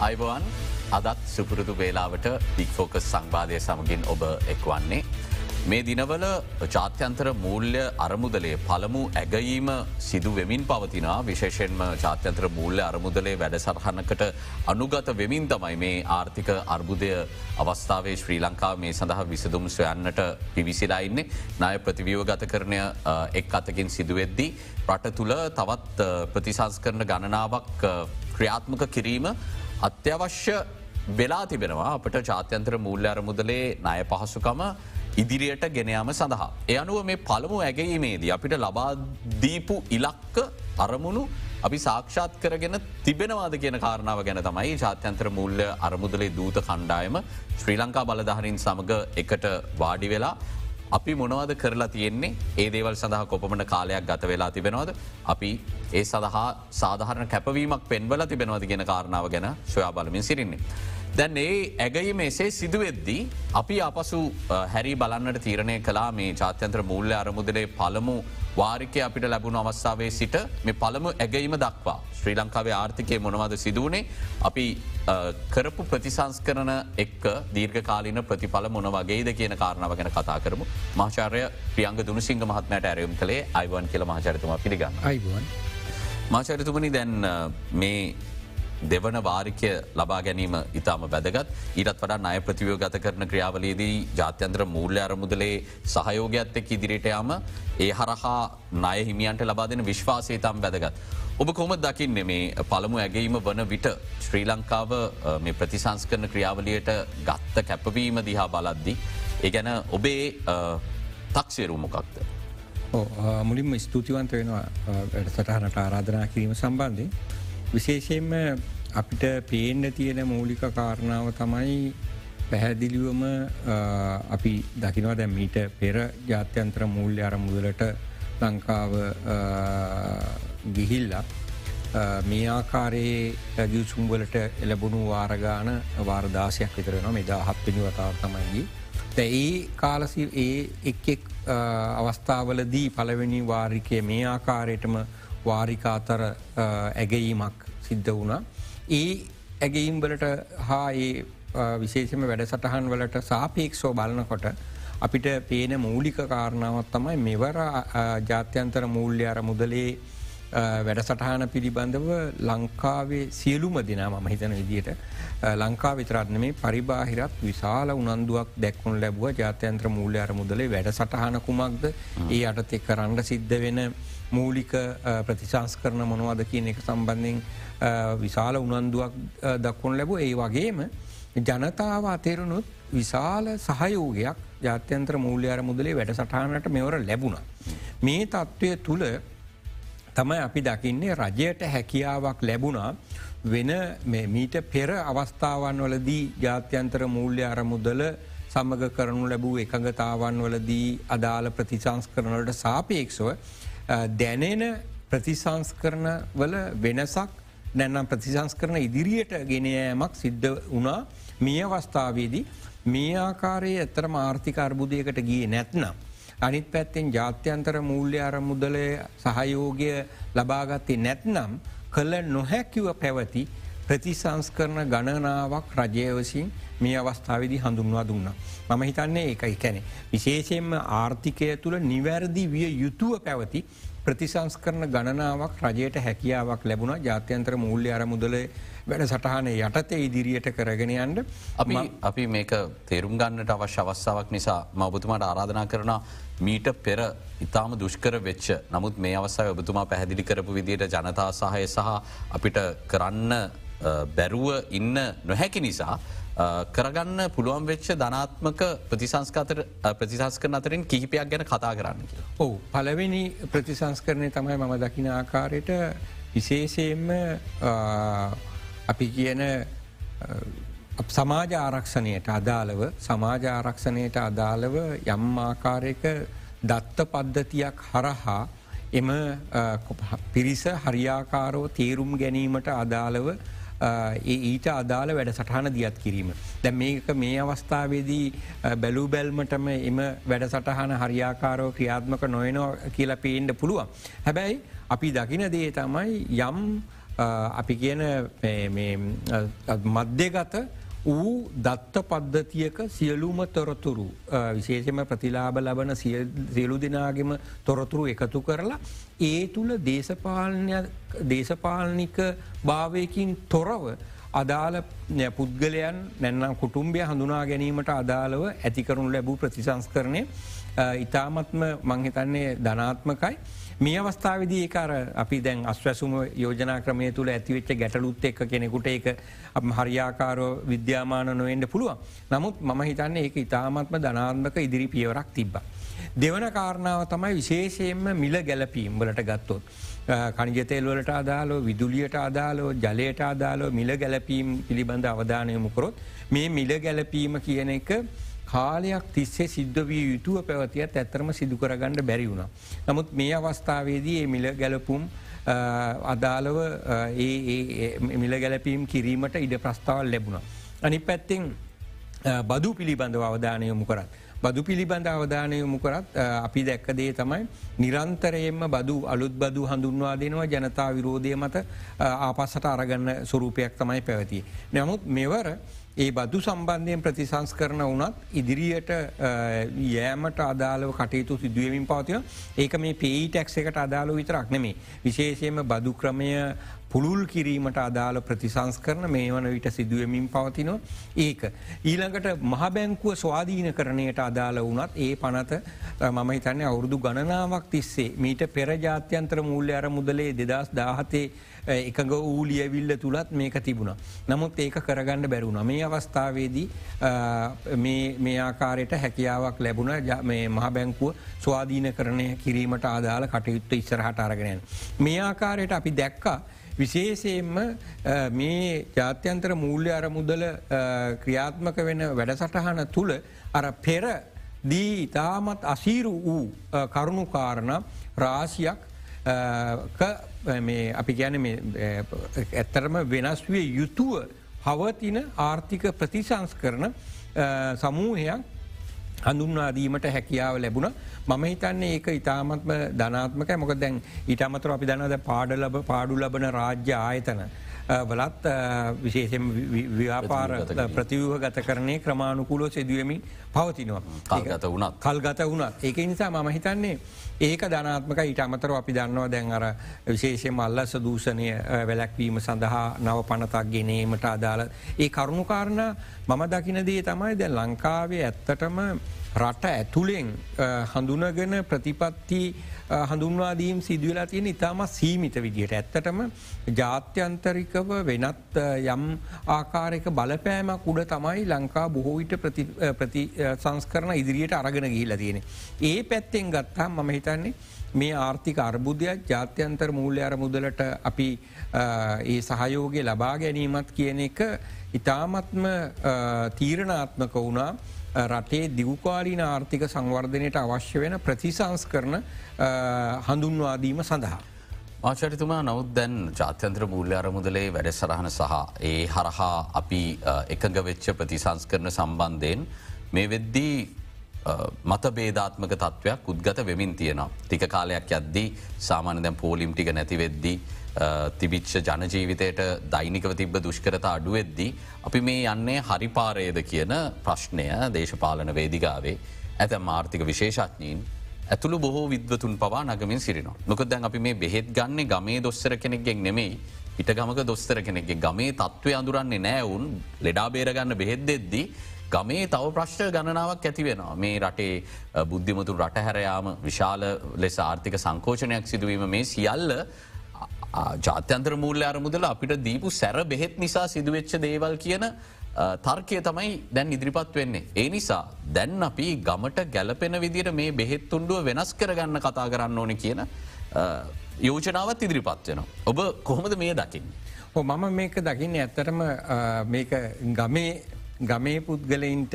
අයිබවන් අදත් සුපුරුදු වේලාවට පික්‍ෆෝකස් සංවාධය සමගින් ඔබ එක්වන්නේ. මේ දිනවල ජාත්‍යන්තර මූල්‍ය අරමුදලේ පළමු ඇගීම සිදු වෙමින් පවතිනා විශේෂෙන්ම ජාත්‍යන්ත්‍ර මූල්‍ය අරමුදලේ වැඩසරහනකට අනුගත වෙමින් තමයි මේ ආර්ථික අර්බුදය අවස්ථාවේ ශ්‍රී ලංකා මේ සඳහා විසදුම් සොයන්නට පිවිසිලා ඉන්නේ නාය ප්‍රතිවියෝ ගත කරණය එක් අතකින් සිදුවෙද්දී. රට තුළ තවත් ප්‍රතිසංස් කරන ගණනාවක් ක්‍රියාත්මක කිරීම අත්‍යවශ්‍ය වෙලා තිබෙනවා අපට ජාත්‍යන්ත්‍ර මූල්‍ය අරමුදලේ ණය පහසුකම ඉදිරියට ගෙනයාම සඳහා. එ අනුව මේ පළමු ඇගීමේදී අපිට ලබාදීපු ඉලක්ක අරමුණු අපි සාක්ෂාත් කරගෙන තිබෙනවාද කියන කාරණාව ගැන තමයි ජාත්‍යන්ත්‍ර මූල්‍ය අරමුදලේ දූත කණ්ඩායම ශ්‍රී ලංකා බලධහරින් සමඟ එකට වාඩි වෙලා අපි මොනවද කරලා තියෙන්නේ ඒ දේවල් සඳහා කොපමට කාලයක් ගත වෙලා තිබෙනවද අපි ඒ සඳහා සාධහරන කැපවීමක් පෙන්වල තිබෙනවද ගෙන කාරණාව ගැන සොයා බලමින් සිරින්නේ. දැන් ඒ ඇගයි මෙසේ සිදුවෙද්දී අපි අපසු හැරි බලන්නට තීරණය කලා මේ ජාත්‍යන්ත්‍ර මූල්‍ය අරමුදලේ පළමු වාරිකය අපිට ලැබුණු අවස්ථාවේ සිට මේ පළමු ඇගීම දක්වා ශ්‍රී ලංකාවේ ආර්ථිකය මොනවද සිදුවනේ? අපි කරපු ප්‍රතිසංස් කරන එක් දීර්ඝකාලීන ප්‍රතිඵල මොන වගේද කියන කාරණාව ගැන කතා කරමු. මාචාරය ප්‍රියංග දුනසිංහ මහත්මයට ඇරයුම් කළේ අයිවන් කියල මහචරිතුම පිළිගන්න අයිවන්. මාචරිතුමනි දැන් මේ දෙවන වාරිකය ලබා ගැනීම ඉතාම වැදගත් ඊටත් වඩා අය ප්‍රතිවයෝ ගත කරන ක්‍රියාවලේදී ජාත්‍යන්ත්‍ර මූල්‍ය අරමුදලේ සහයෝගයක්ත් එක් ඉදිරිටයාම ඒ හරහා නය හිමියන්ට ලබා දෙන විශ්වාසය තම් වැදගත්. ඔබ කොම දකින්න මේ පළමු ඇගේීම වන විට ශ්‍රී ලංකාව මේ ප්‍රතිසංස් කරන ක්‍රියාවලියට ගත්ත කැපවීම දිහා බලද්දි. ඒ ගැන ඔබේ තක්සේරුමොකක්ද. මුලින්ම ස්තුතිවන්ත වෙනවා වැඩ සටහනට ආරාධනා කිරීම සම්බන්ධය. විශේෂයෙන්ම අපිට පේන්න තියෙන මූලික කාරණාව තමයි පැහැදිලිවම අපි දකිනවා දැ මීට පෙර ජාත්‍යන්ත්‍ර මූල්‍ය අරමුදලට ලංකාව ගිහිල්ලා මේ ආකාරයේ ගියසුම්වලට එලබුණු වාරගාන වාර්දාසයක් විතරෙන මෙදා හත්පිනි වතාව තමයිගී. ඒ කාලසි ඒ එක් අවස්ථාවලදී පළවෙනි වාරිකය මේ ආකාරයටම වාරිකාතර ඇගීමක් සිද්ධ වුණා. ඒ ඇගීම්වලට හා ඒ විශේෂම වැඩ සටහන් වලට සාපේක්ෂෝ බලනකොට අපිට පේන මූලික කාරණාවත් තමයි මෙවර ජාත්‍යන්තර මූල්‍ය අර මුදලේ වැඩසටහන පිළිබඳව ලංකාවේ සියලුම දෙනා මම හිතන විදියට ලංකා විතරත්න මේ පරිබාහිරත් විශාල උනන්දුවක් දැක්වුන් ලැබුව ජාත්‍යන්ත්‍ර මූල්‍ය අර මුදලේ වැඩ සටහන කුමක්ද ඒ අටත් එක් කරන්න සිද්ධ වෙන මූලික ප්‍රතිශංස් කරන මොනවද කියන එක සම්බන්ධෙන් විශාල උනන්දුවක් දක්වුන් ලැබ ඒ වගේම ජනතාව අතේරුණුත් විශාල සහයෝගයක් ජාත්‍යන්ත්‍ර මූල්‍යයාර මුදලේ වැඩ සටහනට මෙවර ලැබුණ. මේ තත්ත්වය තුළ තමයි අපි දකින්නේ රජයට හැකියාවක් ලැබුණා වෙන මීට පෙර අවස්ථාවන් වලදී ජාත්‍යන්තර මූල්‍ය අරමුදල සමග කරනු ලැබූ එකඟතාවන් වලදී අදාළ ප්‍රතිසංස් කරනලට සාපේක්ෂව දැනෙන ප්‍රතිසංස් කරන වල වෙනසක් නැන්නම් ප්‍රතිසංස් කරන ඉදිරියට ගෙනයෑමක් සිද්ධ වනා මේ අවස්ථාවේදී මේ ආකාරයේ ඇතරම ආර්ථික අර්බුදයකට ගිය නැත්නම්. අනිත් පැත්තෙන් ජාත්‍යන්තර මූල්‍ය අරමුදලය සහයෝගය ලබාගත්තේ නැත්නම් කළ නොහැකිව පැවති ප්‍රතිසංස්කරන ගණනාවක් රජයවසින් මේ අවස්ථාවදි හඳුන්වා දුන්න. මම හිතන්නේ ඒකයි කැනෙ. විශේෂයෙන්ම ආර්ථිකය තුළ නිවැරදි විය යුතුව පැවති ප්‍රතිසංස් කරන ගණනාවක් රජයට හැකියාවක් ලැබුණ ජාත්‍යන්ත්‍ර මූල්‍ය අරමුදල වැඩ සටහන යටතේ ඉදිරියට කරගෙන යන්ට අපි අපි මේක තේරුම් ගන්නට අවශ්‍ය අවස්සාවක් නිසා මවබතුමාට ආරාධනා කරන මීට පෙර ඉතාම දුෂ්කර වෙච්ච නමුත් මේ අවස්සාය ඔබතුමා පැහැදිලි කරපු විදියට ජනතා සහය සහ අපිට කරන්න බැරුව ඉන්න නොහැකි නිසා කරගන්න පුළුවන් වෙච්ච ධනාත්මක ප්‍රතිසංස්කතර ප්‍රතිසංස්කරන අතරින් කිහිපයක් ගැන කතා කරන්න කිය. ඔහු පලවෙනි ප්‍රතිසංස්කරණය තමයි මම දකින ආකාරයට විශේෂයෙන්ම අපි කියන සමාජ ආරක්ෂණයට අදාළව සමාජ ආරක්ෂණයට අදාළව යම් ආකාරයක දත්ත පද්ධතියක් හරහා එම පිරිස හරියාකාරෝ තේරුම් ගැනීමට අදාළව ඊට අදාළ වැඩ සටහන දියත් කිරීම. දැ මේක මේ අවස්ථාවේදී බැලූ බැල්මටම එම වැඩ සටහන හරියාකාරෝ ක්‍රියාත්මක නොයනෝ කියලා පේන්ඩ පුළුවන්. හැබැයි අපි දකින දේ තමයි යම් අපි කියන මධ්‍යගත වූ දත්ත පද්ධතියක සියලුම තොරතුරු විශේෂම ප්‍රතිලාබ ලබන සියලු දෙනාගෙම තොරතුරු එකතු කරලා ඒ තුළ දේශපාලනික භාවයකින් තොරව අදාළ පුද්ගලයන් නැන්නම් කුටුම්බය හඳුනා ගැනීමට අදාළව ඇතිකරුණු ලැබූ ප්‍රතිසංස්කරණය ඉතාමත්ම මංහිතන්නේ ධනාත්මකයි. මේ අවස්ථාවදී ඒකර අපි දැන් අස්වැසුම යෝජනා ක්‍රමය තුළ ඇතිවෙච්ච ගැටලුත් එක් කෙනෙකුට ඒක හරියාකාරෝ විද්‍යාමාන නොවෙන්ඩ පුළුවන්. නමුත් මම හිතන්නේ ඒක ඉතාමත්ම ධනාත්මක ඉදිරි පියවරක් තිබ්බ. දෙවන කාරණාව තමයි විශේෂයෙන්ම මිල ගැලපීම් වලට ගත්තොත්. කනිජතෙල්වලට අදාලෝ විදුලියට අදාලෝ ජලයට අදාලෝ මිල ගැලපීම් පිළිබඳ අවධානයමුකරොත් මේ මිල ගැලපීම කියන එක කාලයක් තිස්සේ සිද්ධ විය යුතුව පැවතියත් ඇත්තරම සිදු කරගන්න බැරි වුණ. නමුත් මේ අවස්ථාවේදී ඒ මිල ගැලපුම් අදාළව මිල ගැලපීම් කිරීමට ඉඩ ප්‍රස්ථාවල් ලැබුණ. අනි පැත්තෙන් බදු පිළිබඳව අවධානයමු කරත්. බදු පිළිබඳ අවධානයමු කරත් අපි දැක්කදේ තමයි නිරන්තරයෙන්ම බදු අලුත් බදු හඳුන්වා දෙනවා ජනතා විරෝධය මත ආපස්සට අරගන්න ස්වරූපයක් තමයි පැවතිය. නමුත් මෙවර ඒ බදු සම්බන්ධයෙන් ප්‍රතිසංස් කරන වනත් ඉදිරියට යෑමට අදාලව කටයුතු සිදුවමින් පවතින ඒක මේ පේටැක්ස එකට අදාළ විතරක් නෙමේ විශේෂයම බදු ක්‍රමය පුළුල් කිරීමට අදාළ ප්‍රතිසංස් කරන මේ වන විට සිදුවමින් පවතිනවා ඒක. ඊළඟට මහබැංකුව ස්වාධීන කරණයට අදාළ වනත් ඒ පනත මම හිතන්නේ අවුරුදු ගණනාවක් තිස්සේ මීට පෙර ජාත්‍යන්ත්‍ර මූල්‍ය අර මුදලේ දෙදස් දාහතේ එකඟ ඌලියවිල්ල තුළත් මේක තිබුණ. නමුත් ඒක කරගන්න බැරුණ. මේ අවස්ථාවේදී මේ ආකාරයට හැකියාවක් ලැබුණ මේ මහබැංකුව ස්වාධීන කරණය කිරීමට ආදාළ කටයුත්ත ඉස්සරහට අරගෙනයන්. මේ ආකාරයට අපි දැක්කා විශේෂයෙන්ම මේ ජාත්‍යන්තර මූල්‍ය අරමුදල ක්‍රියාත්මක වෙන වැඩසටහන තුළ අර පෙර දී ඉතාමත් අසීරු වූ කරුණුකාරණ රාසියක් අපි ගැන ඇත්තරම වෙනස් විය යුතුව පවතින ආර්ථික ප්‍රතිසංස් කරන සමූහයක් හඳුන්වාදීමට හැකියාව ලැබුණ මම හිතන්නේ ඒක ඉතාමත්ම ධනාත්මක මොක දැන් ඉටමතර අපි දන්නද පාඩ ලබ පාඩු ලබන රාජ්‍ය ආයතන. වලත් විශේෂෙන් ව්‍යාපාර ප්‍රතිවහ ගත කරනය ක්‍රමාණුකුලෝ සිදුවමින් පවතිනවා. කල්ගත වුණත්. කල්ගත වුණත්. ඒක නිසා මම හිතන්නේ ඒක ධනාත්මක ඊට අමතර අපි දන්නවා දැන් අර විශේෂය මල්ලස දූෂණය වැලැක්වීම සඳහා නව පනතක් ගෙනීමට අදාළ ඒ කරුණුකාරණ මම දකිනදී තමයි දැ ලංකාවේ ඇත්තටම රට ඇතුළෙන් හඳුනගෙන ප්‍රතිපත්ති හඳුන්වාදීම් සිදුවලා තියෙන ඉතාම සීමිත විදියට ඇත්තටම ජාත්‍යන්තරිකව වෙනත් යම් ආකාරයක බලපෑමක් උඩ තමයි ලංකා බොහෝවිට ප්‍රති සංස්කරන ඉදිරියට අරගෙන ගිහිල තියෙන. ඒ පැත්තෙන් ගත්තා මම හිතන්නේ මේ ආර්ථික අර්බුදයක් ජාත්‍යන්තර මූල්‍ය අරමුදලට අපි ඒ සහයෝගය ලබා ගැනීමත් කියන එක ඉතාමත්ම තීරණාත්මක වුණා රටේ දිවකාලීන ආර්ථික සංවර්ධනයට අවශ්‍ය වෙන ප්‍රතිසංස් කරන හඳුන්වාදීම සඳහා. ආචරිතුමා නවත් දැන් ජාත්‍යන්ත්‍ර මූල්‍ය අරමුදලේ වැඩසරහන සහ ඒ හරහා අපි එකඟ වෙච්ච ප්‍රතිසංස් කරන සම්බන්ධයෙන් මේ වෙද්දී මත බේධාත්මක තත්ත්වයක් උද්ගත වෙමින් තියෙනවා. ටික කාලයක් යද්දී සාමාන දැන් පෝලිම් ටික නැතිවෙද්දී තිබිච්ච ජනජීවිතයට දෛනිකව තිබ දුෂ්කරත අඩුවෙද්දී. අපි මේ යන්නේ හරිපාරයද කියන ප්‍රශ්නය දේශපාලන වේදිගාවේ ඇතැම් ආර්ථික විශේෂඥීන් ඇතුළු බොහෝ විද්වතුන් පවා නගමින් සිරිනවා. නොක දැන් අපි මේ බෙහෙත් ගන්නේ ගමේ දොස්සර කෙනෙක්ගෙන් නෙමෙයි පිට ගමක දොස්තර කෙනෙක්ගේ ගමේ තත්ත්වය අඳුරන්නේ නෑවුන් ලෙඩා බේරගන්න බෙහෙත් දෙද්දී ගමේ තව ප්‍රශ්ට ගණනාවක් ඇතිවෙනවා මේ රටේ බුද්ධිමතුන් රටහැරයාම විශාල ලෙස ආර්ථික සංකෝචනයක් සිදුවීම මේ සියල්ල ජාත්‍යන්ත්‍ර මූල්‍ය අරමුදල අපිට දීපු සැර බෙහෙත් නිසා සිදුවෙච්ච දේවල් කියන තර්කය තමයි දැන් ඉදිරිපත් වෙන්නේ. ඒ නිසා දැන් අපි ගමට ගැලපෙන විදිර මේ බෙහෙත් තුන්ඩුව වෙනස් කරගන්න කතා කරන්න ඕන කියන යෝජනාවත් ඉදිරිපත් වෙන. ඔබ කොහොමද මේ දකිින්. ඕ මම මේක දකින්න ඇත්තටම මේක ගමේ ගමේ පුද්ගලයින්ට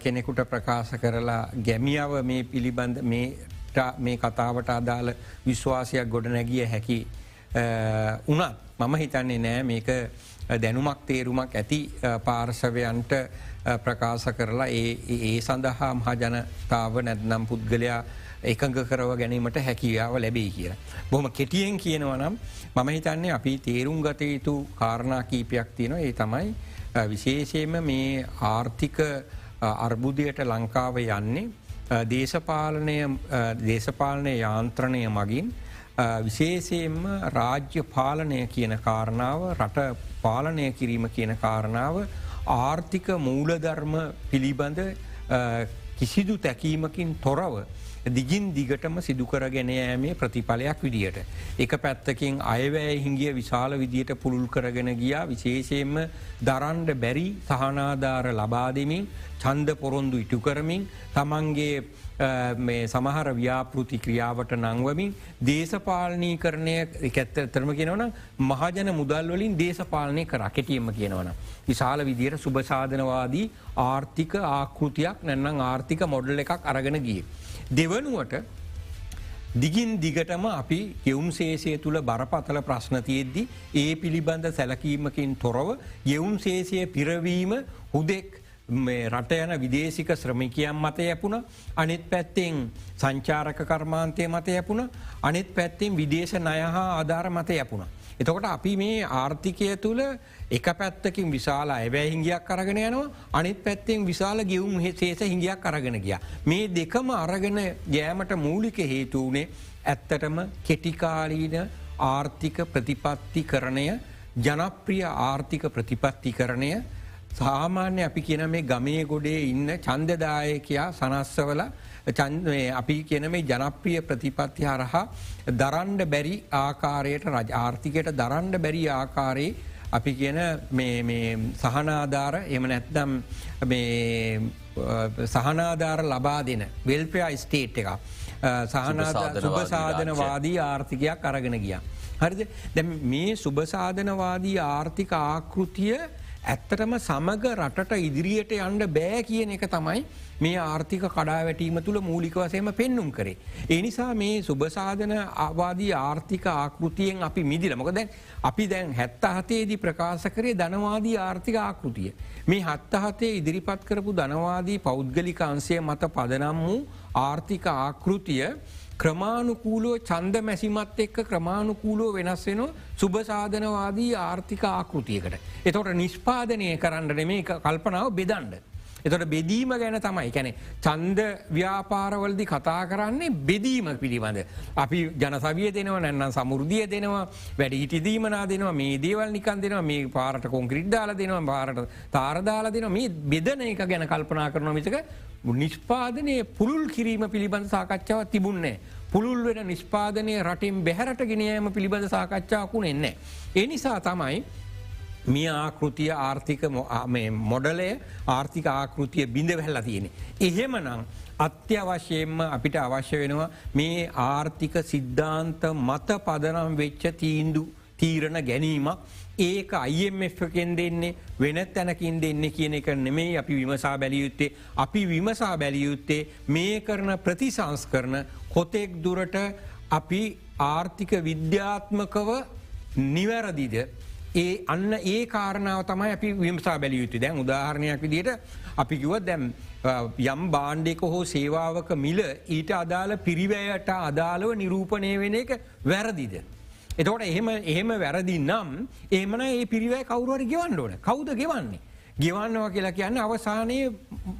කෙනෙකුට ප්‍රකාශ කරලා ගැමියාව මේ පිළිබඳ මේ කතාවට අදාළ විශ්වාසයක් ගොඩ නැගිය හැකි උනත් මම හිතන්නේ නෑ මේක දැනුමක් තේරුමක් ඇති පාර්ශවයන්ට ප්‍රකාශ කරලා ඒ සඳහා මහජනතාව නැත්නම් පුද්ගලයා එකඟ කරව ගැනීමට හැකියාව ලැබේ කියලා. බොහම කෙටියෙන් කියනවනම් මම හිතන්නේ අපි තේරුම් ගත යුතු කාරණා කීපයක් තියෙන ඒ තමයි විශේෂයෙන්ම මේ ආර්ථික අර්බුදයට ලංකාව යන්නේ දේශපාලනය යාන්ත්‍රණය මගින් විශේෂයෙන්ම රාජ්‍ය පාලනය කියන කාරණාව රට පාලනය කිරීම කියන කාරණාව ආර්ථික මූලධර්ම පිළිබඳ කිසිදු තැකීමකින් තොරව දිගින් දිගටම සිදුකර ගැනෑමේ ප්‍රතිඵලයක් විදියට. එක පැත්තකින් අයවැය හිංගිය විශාල විදියට පුළුල් කරගෙන ගියා විශේෂයෙන්ම දරන්ඩ බැරි සහනාධාර ලබා දෙමින් චන්ද පොරොන්දු ඉටු කරමින් තමන්ගේ මේ සමහර ව්‍යාපෘති ක්‍රියාවට නංවමින් දේශපාලනී කරණය එකැත්ත තරම කියෙනවන මහජන මුදල්වලින් දේශපාලනය කර කෙටියම කියනවන. විශාල විදියට සුභසාධනවාදී ආර්ථික ආකෘතියක් නැන්නම් ආර්ථික මොඩල් එකක් අරගෙන ගිය. දෙවනුවට දිගින් දිගටම අපි ගෙවුම් සේසය තුළ බරපතල ප්‍රශ්නතියෙද්දි ඒ පිළිබඳ සැලකීමකින් තොරව ගෙවුම් සේසය පිරවීම හුදෙක් රට යන විදේශික ශ්‍රමිකයන් මත යැපුණ අනිත් පැත්තෙන් සංචාරක කර්මාන්තය මත යැපුණ අනිත් පැත්තෙන් විදේශ නය හා ආධාර මත යැපුණ. එතකොට අපි මේ ආර්ථිකය තුළ එක පැත්තකින් විශාල ඇවැ හිංගියක් කරගෙන යනවා අනිත් පැත්තෙන් විශාල ගෙවුම් සේස හිංගියක් කරගෙන ගිය. මේ දෙකම අරගෙන ගෑමට මූලික හේතු වනේ ඇත්තටම කෙටිකාලීන ආර්ථික ප්‍රතිපත්ති කරණය ජනප්‍රිය ආර්ථික ප්‍රතිපත්ති කරණය සාමාන්‍ය අපි කියන මේ ගමේ ගොඩේ ඉන්න චන්දදායකයා සනස්සවල අපි කියන මේ ජනප්‍රිය ප්‍රතිපත්ති හරහා දරන්ඩ බැරි ආකාරයට රජ ආර්ථිකයට දරන්ඩ බැරි ආකාරයේ අපි කියන සහනාධාර එම නැත්දම් සහනාධාර ලබා දෙන වෙල්පයා ස්ටේට් එක සුභසාධනවාදී ආර්ථිකයක් අරගෙන ගිය. හරිද දැ මේ සුභසාධනවාදී ආර්ථික ආකෘතිය ඇත්තටම සමග රටට ඉදිරියට යන්ඩ බෑ කියන එක තමයි මේ ආර්ථික කඩා වැටීම තුළ මූලික වසයම පෙන්නුම් කරේ. එනිසා මේ සුභසාධන අවාදී ආර්ථික ආකෘතියෙන් අපි මිදිල මොක දැන් අපි දැන් හැත්ත හතේදී ප්‍රකාශ කරේ ධනවාදී ආර්ථික ආකෘතිය. මේ හත්තහතේ ඉදිරිපත් කරපු ධනවාදී පෞද්ගලිකාන්සය මත පදනම් වූ ආර්ථික ආකෘතිය ක්‍රමාණුකූලෝ චන්ද මැසිමත් එක්ක ක්‍රමාණුකූලෝ වෙනස් වෙන සුභසාධනවාදී ආර්ථික ආකෘතියකට. එතොට නිෂ්පාදනය කරන්නට මේ කල්පනාව බෙදන්ඩ. එතොට බෙදීම ගැන තමයි කැනෙ චන්ද ව්‍යාපාරවලදි කතා කරන්නේ බෙදීම පිළිබඳ. අපි ජනසවිය දෙනව නැන්නම් සමුෘදිය දෙනවා වැඩ හිටිදීමනා දෙනවා මේ දේවල් නිකන් දෙනවා මේ පාරට කොංක්‍රිඩ්ඩාල දෙනවා පාරට තාරදාලා දෙනවා මේ බෙදන එක ගැන කල්පනා කරන මිසක නිෂ්පාදනය පුළුල් කිරීම පිළිබඳ සාකච්ඡාව තිබුන්නේ. පුළුල් වෙන නිෂ්පාදනය රටින් බැහැරට ගෙනයම පිළිබඳ සාකච්ඡාකුණ එන්නේ. ඒ නිසා තමයි මිය ආකෘතිය ආර්ථික මොඩලය ආර්ථික ආකෘතිය බිඳ වැහල්ලා තියෙන. එහෙම නම් අත්‍යවශ්‍යයෙන්ම අපිට අවශ්‍ය වෙනවා මේ ආර්ථික සිද්ධාන්ත මත පදනම් වෙච්ච තීන්දු තීරණ ගැනීමක්. ඒක අයිMFකෙන් දෙන්නේ වෙන තැනකින් දෙන්න කියන එක නෙමේ අපි විමසා බැලියයුත්තේ අපි විමසා බැලියයුත්තේ මේ කරන ප්‍රතිසංස් කරන කොතෙක් දුරට අපි ආර්ථික විද්‍යාත්මකව නිවැරදිද? ඒ අන්න ඒ කාරණාව තමයි අපි විමසා බැලියයුතු දැන් උදාහරණයක් විදිට අපි කිව දැම් යම් බාණ්ඩෙක හෝ සේවාවක මිල ඊට අදාළ පිරිවැයට අදාළව නිරූපණය වෙන එක වැරදිද. එතකොට එහෙම එහෙම වැරදි නම් ඒමන ඒ පිරිවෑ කවරුවර ගෙවන්න ඕන කවුද ගෙවන්නේ. ගෙවන්නවා කියලා කියන්න අවසානයේ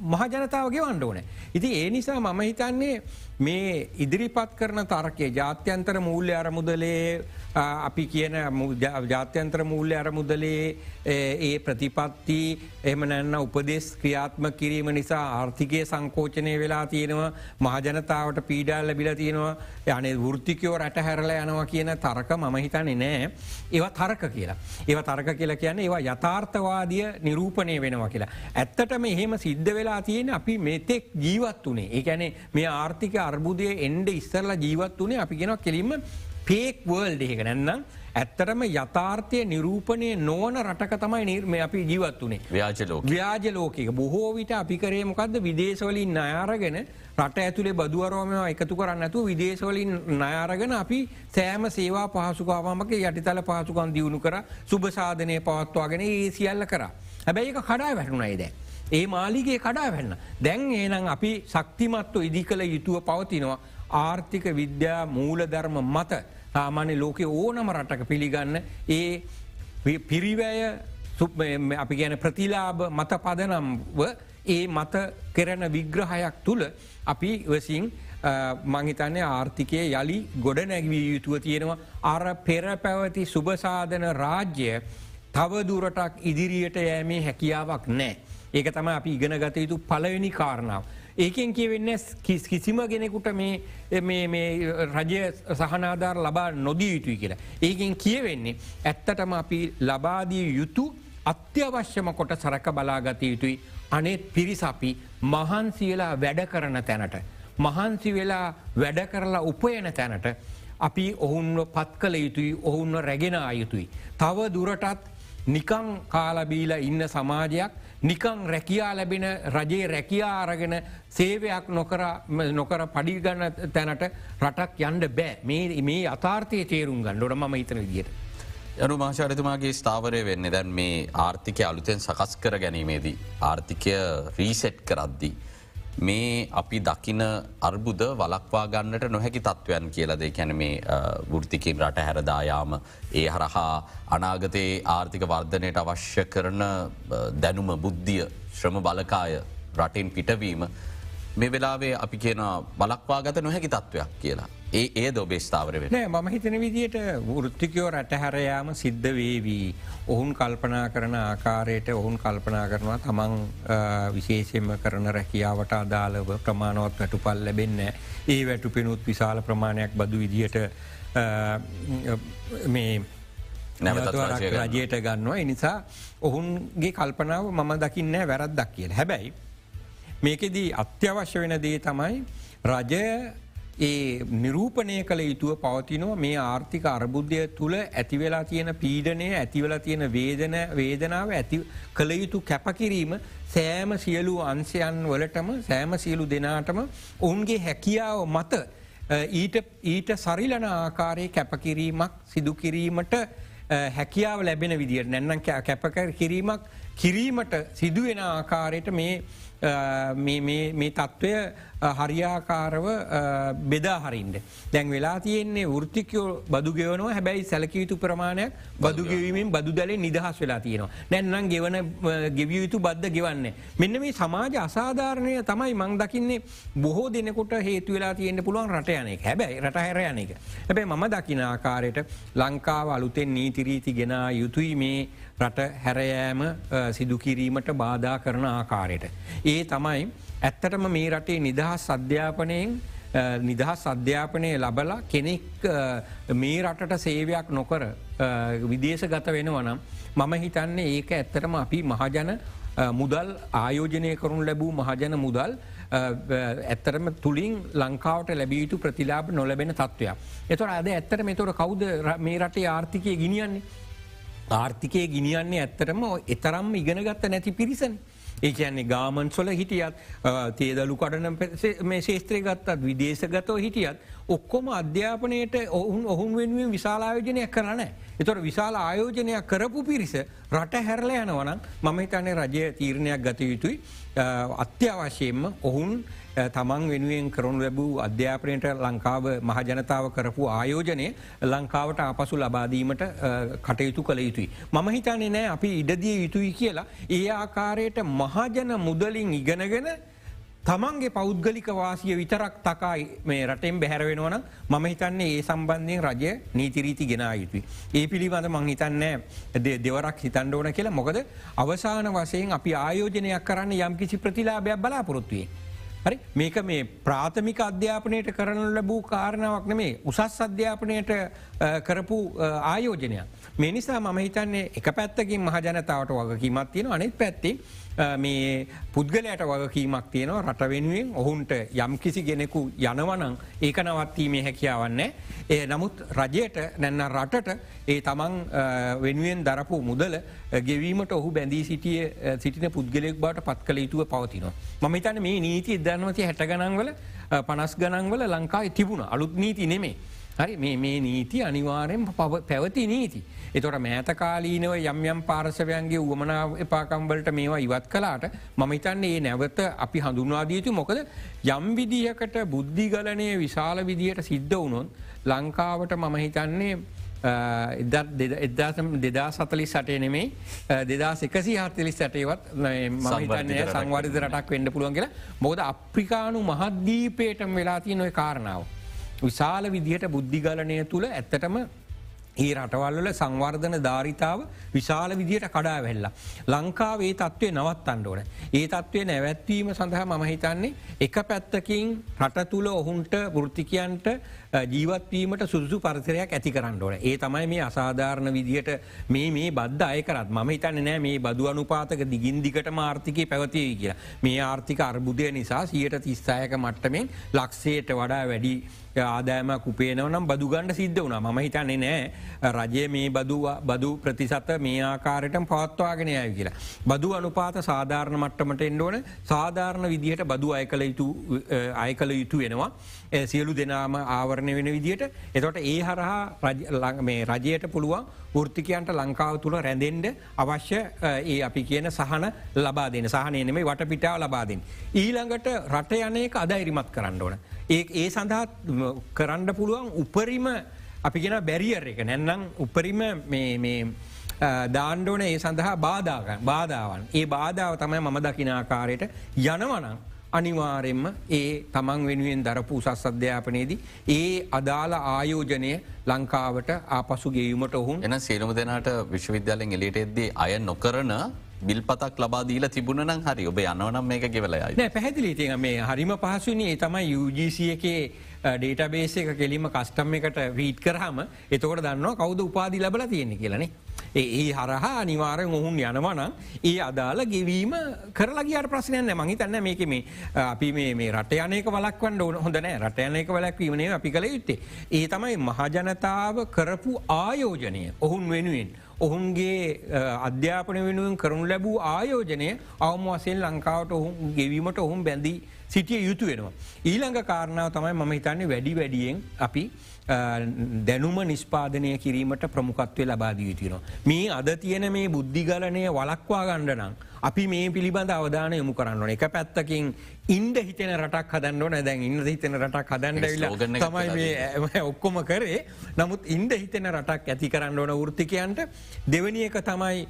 මහජනතාව ගෙවන්න ඕන. ඉති ඒ නිසා මම හිතන්නේ මේ ඉදිරිපත් කරන තරකේ ජාත්‍යන්තර මූල්‍ය අරමුදලේ අපි කියන ජාත්‍යන්ත්‍ර මූල්‍ය අරමුදලේ ඒ ප්‍රතිපත්ති එම නැන්න උපදෙස් ක්‍රියාත්ම කිරීම නිසා ආර්ථිකය සංකෝචනය වෙලා තියෙනවා මහජනතාවට පීඩල් ලැබිල තියෙනවා යන වෘතිකයෝ රැට හැරල යනවා කියන තරක මම හිතන්නේ නෑ ඒව තරක කියලා. ඒව තරක කියලා කියන ඒවා යථාර්ථවාදිය නිරූපණය වෙනවා කියලා. ඇත්තටම එහෙම සිද්ධ වෙලා තියෙන අපි මෙතෙක් ජීවත් වනේ ඒැනේ මේ ආර්ථික අර්බුදය එන්ඩ ඉස්සරලා ජීවත් වනේ අපි ගෙනවා කෙලින්ම පේක් වර්ල්ඩ එක. නැන්නම් ඇත්තටම යථාර්ථය නිරූපණය නොවන රටක තමයි නිර්මය අපි ජීවත් වනේ ව්‍යාජලෝක ව්‍යාජ ලෝකක බොහෝ විට අපි කරේ මොකක්ද විදේශවලින් අයාරගෙන රට ඇතුළේ බදුවරෝම එකතු කරන්න ඇතු විදේශවලින් නයාරගෙන අපි සෑම සේවා පහසුකාවමක යටිතල පහසුකන් දියුණු කර සුභසාධනය පවත්වාගෙන ඒ සියල්ල කර. හැබැයි එක කඩා වැටුණයි දැ. ඒ මාලිගේ කඩා වැන්න. දැන් ඒනම් අපි ශක්තිමත්ව ඉදි කළ යුතුව පවතිනවා ආර්ථික විද්‍යා මූලධර්ම මත සාමාන්‍ය ලෝකෙ ඕනම රටක පිළිගන්න ඒ පිරිවැය අපි ගැන ප්‍රතිලාභ මත පදනම්ව ඒ මත කෙරෙන විග්‍රහයක් තුළ අපි වසින් මංහිතන්නේ ආර්ථිකය යළි ගොඩ නැගවී යුතුව තියෙනවා අර පෙර පැවති සුභසාධන රාජ්‍ය තවදුරටක් ඉදිරියට යෑමේ හැකියාවක් නෑ. ඒක තම අපි ඉගෙන ගත යුතු පලවෙනි කාරණාව. ඒකෙන් කියවෙන්න කිස් කිසිම ගෙනෙකුට මේ රජය සහනාධාර ලබා නොදී යුතුයි කියලා. ඒකෙන් කියවෙන්නේ ඇත්තටම අපි ලබාදිය යුතු අත්‍යවශ්‍යම කොට සරක බලාගත යුතුයි අනෙත් පිරිසපි මහන්සියලා වැඩ කරන තැනට. මහන්සි වෙලා වැඩ කරලා උපයන තැනට අපි ඔවුන්ව පත් කළ යුතුයි ඔවුන්ව රැගෙන අයුතුයි. තව දුරටත් නිකං කාලබීල ඉන්න සමාජයක් නිකං රැකියා ලැබෙන රජයේ රැකියා අරගෙන සේවයක් නොකර පඩිගන්න තැනට රටක් යන්ඩ බෑ මේ මේ අතාර්ථය තේරුම් ගන්නඩොට ම හිතන විදියට. යනු මාශාරිතුමාගේ ස්ථාවරය වෙන්න දැන් මේ ආර්ථිකය අලුතෙන් සකස් කර ගැනීමේදී. ආර්ථිකය රීසෙට් කරද්දී. මේ අපි දකින අර්බුද වලක්වා ගන්නට නොහැකි තත්ත්වයන් කියලද කැන මේ වෘතිකින් රට හැරදායාම ඒ හරහා අනාගතයේ ආර්ථික වර්ධනයට අවශ්‍ය කරන දැනුම බුද්ධිය ශ්‍රම බලකාය රටින් පිටවීම මේ වෙලාවේ අපි කියන බලක්වා ගත නොහැකි තත්ත්වයක් කියලා. ඒ ඒ දොබේ ස්ථාවර වෙන මම හිතන විදියට වෘත්තිකයෝ රැටහැරයාම සිද්ධ වේවී. ඔහුන් කල්පනා කරන ආකාරයට ඔහුන් කල්පනා කරනවා තමන් විශේෂයෙන්ම කරන රැකියාවට අදාළව ප්‍රමාණවත් වැටුපල් ලැබෙන්න ඒ වැටු පෙනුත් විශාල ප්‍රමාණයක් බදු විදියට මේ රජයට ගන්නවා. එනිසා ඔහුන්ගේ කල්පනාව මම දකින්න වැරද්දක් කියල. හැබැයි මේකෙදී අත්‍යවශ්‍ය වෙන දේ තමයි රජය ඒ නිරූපණය කළ යුතුව පවතිනවා මේ ආර්ථික අර්බුද්ධය තුළ ඇතිවෙලා තියෙන පීඩනය ඇතිවලා තියෙන වේදන වේදනාව ඇති කළ යුතු කැපකිරීම සෑම සියලු අන්සයන් වලටම සෑම සියලු දෙනාටම ඔවුන්ගේ හැකියාව මත ඊට සරිලන ආකාරයේ කැපකිරීමක් සිදුකිරීමට හැකියාව ලැබෙන විදිට නැන්නම් කැපකර කිරීමක් කිරීමට සිදුවෙන ආකාරයට මේ මේ තත්ත්වය හරියාකාරව බෙදාහරින්ට. දැන් වෙලා තියෙන්නේ ෘතිකයෝ බදු ගෙවනව හැබැයි සැලකයුතු ප්‍රමාණයක් බදු ගෙවීමෙන් බදු දැලේ නිදහස් වෙලා තියෙනවා. නැන්නම් ගෙවන ගෙවිය යුතු බද්ධ ගෙවන්න. මෙන්න මේ සමාජ අසාධාරණය තමයි මං දකින්නේ බොහෝ දෙනෙකුට හේතු වෙලා තියෙන්න්න පුළුවන් රටයනෙක් හැබැයි රට හැරයනක. හැබැයි මම දකින ආකාරයට ලංකාව අලුතෙන් නීතිරීති ගෙන යුතුයි මේ රට හැරයෑම සිදුකිරීමට බාධා කරන ආකාරයට. ඒ තමයි ඇත්තටම මේ රටේ නිදහස් අධ්‍යාපනයෙන් නිදහස් අධ්‍යාපනය ලබලා කෙනෙක් මේ රටට සේවයක් නොකර විදේශ ගත වෙනවනම් මම හිතන්නේ ඒක ඇත්තරම අපි මහජන මුදල් ආයෝජනය කරුන් ලැබූ මහජන මුදල් ඇත්තරම තුළින් ලංකාවට ලැබීතු ප්‍රතිලාබ නොලබෙන තත්ත්වයක්. එතොර අද ඇත්තර මෙතොර කවුද මේ රටේ ආර්ථිකය ගිනියන්නේ. ආර්ථිකය ගිනියන්නේ ඇත්තරම එතරම් ඉගෙනගත්ත නැති පිරිසන්. ඒ කියන්නේ ගාමන්සොල හිටියත් තේදලු කඩන මේ ශේත්‍රය ගත්තත් විදේශගතව හිටියත් ඔක්කොම අධ්‍යාපනයට ඔහුන් ඔහුන් වෙනුවෙන් විශාලායෝජනයක් කරන. එතොට විශාල ආයෝජනයක් කරපු පිරිස රට හැරල යනවනම් මම හිතන්නේ රජය තීරණයක් ගත යුතුයි අත්‍යවශයෙන්ම ඔහුන් තමන් වෙනුවෙන් කරුණු ලැබූ අධ්‍යාපනයට ලංකාව මහජනතාව කරපු ආයෝජනය ලංකාවට ආපසු ලබාදීමට කටයුතු කළ යුතුයි. මම හිතන්නේ නෑ අපි ඉඩදිය යුතුයි කියලා ඒ ආකාරයට මහජන මුදලින් ඉගෙනගෙන තමන්ගේ පෞද්ගලික වාසිය විතරක් තකයි මේ රටෙන් බැහැරවෙනවන මම හිතන්නේ ඒ සම්බන්ධයෙන් රජය නීතිරීති ගෙන යුතුයි. ඒ පිළිබඳ මං හිතන්නේ දෙවරක් හිතන්ඩ ඕන කියලා මොකද අවසාන වසයෙන් අපි ආයෝජනයක් කරන්න යම් කිසි ප්‍රතිලාභයක් බලාපොරොත්තුවේ. හරි මේක මේ ප්‍රාථමික අධ්‍යාපනයට කරන ලැබූ කාරණාවක් නෙමේ උසස් අධ්‍යාපනයට කරපු ආයෝජනයක්. මේ නිසා මම හිතන්නේ එක පැත්තකින් මහජනතාවට වගකීමත් තියෙන අනෙත් පැත්ති මේ පුද්ගලයට වගකීමක් තියෙනවා රට වෙනුවෙන් ඔහුන්ට යම් කිසි ගෙනෙකු යනවනං ඒක නවත්වීමේ හැකියාවන්නේ. ඒ නමුත් රජයට නැන්න රටට ඒ තමන් වෙනුවෙන් දරපු මුදල ගෙවීමට ඔහු බැඳී සිටිය සිටින පුද්ගලෙක් බවට පත් කළ යුතුව පවතිනවා. මම හිතන්න මේ නීති ඉදන්නවති හැට ගනන්වල පනස් ගනන්වල ලංකායි තිබුණ අලුත් නීති නෙමේ. හරි මේ නීති අනිවාරයෙන් පැවති නීති. එතොට මෑතකාලීනව යම් යම් පාර්සවයන්ගේ උවමනා එපාකම්වලට මේවා ඉවත් කලාට මම හිතන්නේ ඒ නැවත අපි හඳුන්වාදීතු මොකද යම් විදිහකට බුද්ධිගලනය විශාල විදියට සිද්ධ වුණොත් ලංකාවට මම හිතන්නේ එදදාසම් දෙදා සතලි සටය නෙමේ දෙදා එකසි හත්තලි සැටේවත් මහිතන්නය සංවර්ධ රටක් වෙන්න පුළුවන් කියලා මොකද අප්‍රිකානු මහද්දීපේටම වෙලාතිය නොය කාරණාව. විශාල විදිහට බුද්ධිගලනය තුළ ඇත්තටම ඒ රටවල්ල සංවර්ධන ධාරිතාව විශාල විදියට කඩා වෙල්ලා. ලංකාවේ තත්ත්වය නවත් අන්ඩෝන. ඒ තත්ත්වය නැවැත්වීම සඳහා මම හිතන්නේ එක පැත්තකින් රට තුළ ඔහුන්ට වෘතිකයන්ට ජීවත්වීමට සුදුසු පරිසරයක් ඇති කරන්න ඕන. ඒ තමයි මේ අසාධාරණ විදිහට මේ මේ බද්ධ අයකරත් ම හිතන්න නෑ මේ බදු අනුපාතක දිගින් දිකට මාර්ථිකය පැවතිය කියලා. මේ ආර්ථික අර්බුදය නිසා සියට තිස්සායක මට්ටමෙන් ලක්ෂයට වඩා වැඩි ආදෑමක් උපේනවනම් බදු ගණඩ සිද්ධ වුණා ම හිතන්නේ නෑ රජය මේ බදවා බදු ප්‍රතිසත මේ ආකාරයට පවත්වාගෙන යය කියලා. බදු අනුපාත සාධාරණ මට්ටමට එන්ඩෝන සාධාරණ විදිහට බදු අය කළ යුතු අය කළ යුතු වෙනවා. සියලු දෙනාම ආවරණය වෙන විදිහට එතොට ඒ හරහා මේ රජයට පුළුවන් ෘතිකයන්ට ලංකාව තුළ රැඳෙන්ඩ අවශ්‍ය ඒ අපි කියන සහන ලබා දෙන සහනය නෙමේ වටපිටාව ලබාදෙන්. ඊළඟට රට යනයක අදයිරිමත් කරන්න ඕන. ඒ ඒ සඳහා කරන්න පුළුවන් උපරිම අපි ගෙන බැරිියර එක. නැන්නම් උපරිම දාණ්ඩෝන ඒ සඳහා බාධාගන් බාධාවන්. ඒ බාධාව තමයි මම දකිනාකාරයට යනවනං අනිවාරෙන්ම ඒ තමන් වෙනුවෙන් දරපු උසස් අධ්‍යාපනයේදී ඒ අදාළ ආයෝජනය ලංකාවට ආපසු ගෙවීමට ඔහුන් එන සේනම දෙනාට විශ්වවිද්‍යාලෙන් එලියට එද්දී අය නොකරන බිල්පතක් ලබාදීල තිබුණනම් හරි. ඔබ යනවනම් මේක ගෙවලයි පැහැදිලි ති මේ හරිම පහසුනේ තමයි UGC එකේ ඩේටබේස එක කෙලීම කස්ටම් එකට වීට් කරහම එතකොට දන්නවා කවුද උපාදි ලබල තියෙන්නේ කියලනේ ඒ හරහා අනිවාරෙන් ඔහුන් යනවන ඒ අදාළ ගෙවීම කරලගේට ප්‍රශ්නයන්න මහි තන්න මේක මේ අපි මේ රට යනක වලක්වන්න ඕන. හොඳනෑ රට යනක වලක්වීමනේ අපි කළ යුත්තේ. ඒ තමයි මහජනතාව කරපු ආයෝජනය. ඔහුන් වෙනුවෙන්. ඔහුන්ගේ අධ්‍යාපන වෙනුවෙන් කරනු ලැබූ ආයෝජනය අවම වසයෙන් ලංකාවට ඔහුන් ගෙවීමට ඔහුන් බැඳී සිටිය යුතු වෙනවා. ඊළඟ කාරණාව තමයි මම හිතන්නේ වැඩි වැඩියෙන් අපි දැනුම නිස්පාදනය කිරීමට ප්‍රමුකත්වය ලබාදී යුතුනවා. මේ අද තියෙන මේ බුද්ධිගලනය වලක්වා ගණ්ඩනම්. අපි මේ පිළිබඳ අවධාන යොමු කරන්න එක පැත්තකින් ඉන්ඩ හිතන රටක් හදන්න ඕන දැන් ඉන්න හිතන රටක් හදන්න ල තමයි ඔක්කොම කරේ නමුත් ඉන්ඩ හිතන රටක් ඇති කරන්න ඕන ෘතිකයන්ට දෙවනි එක තමයි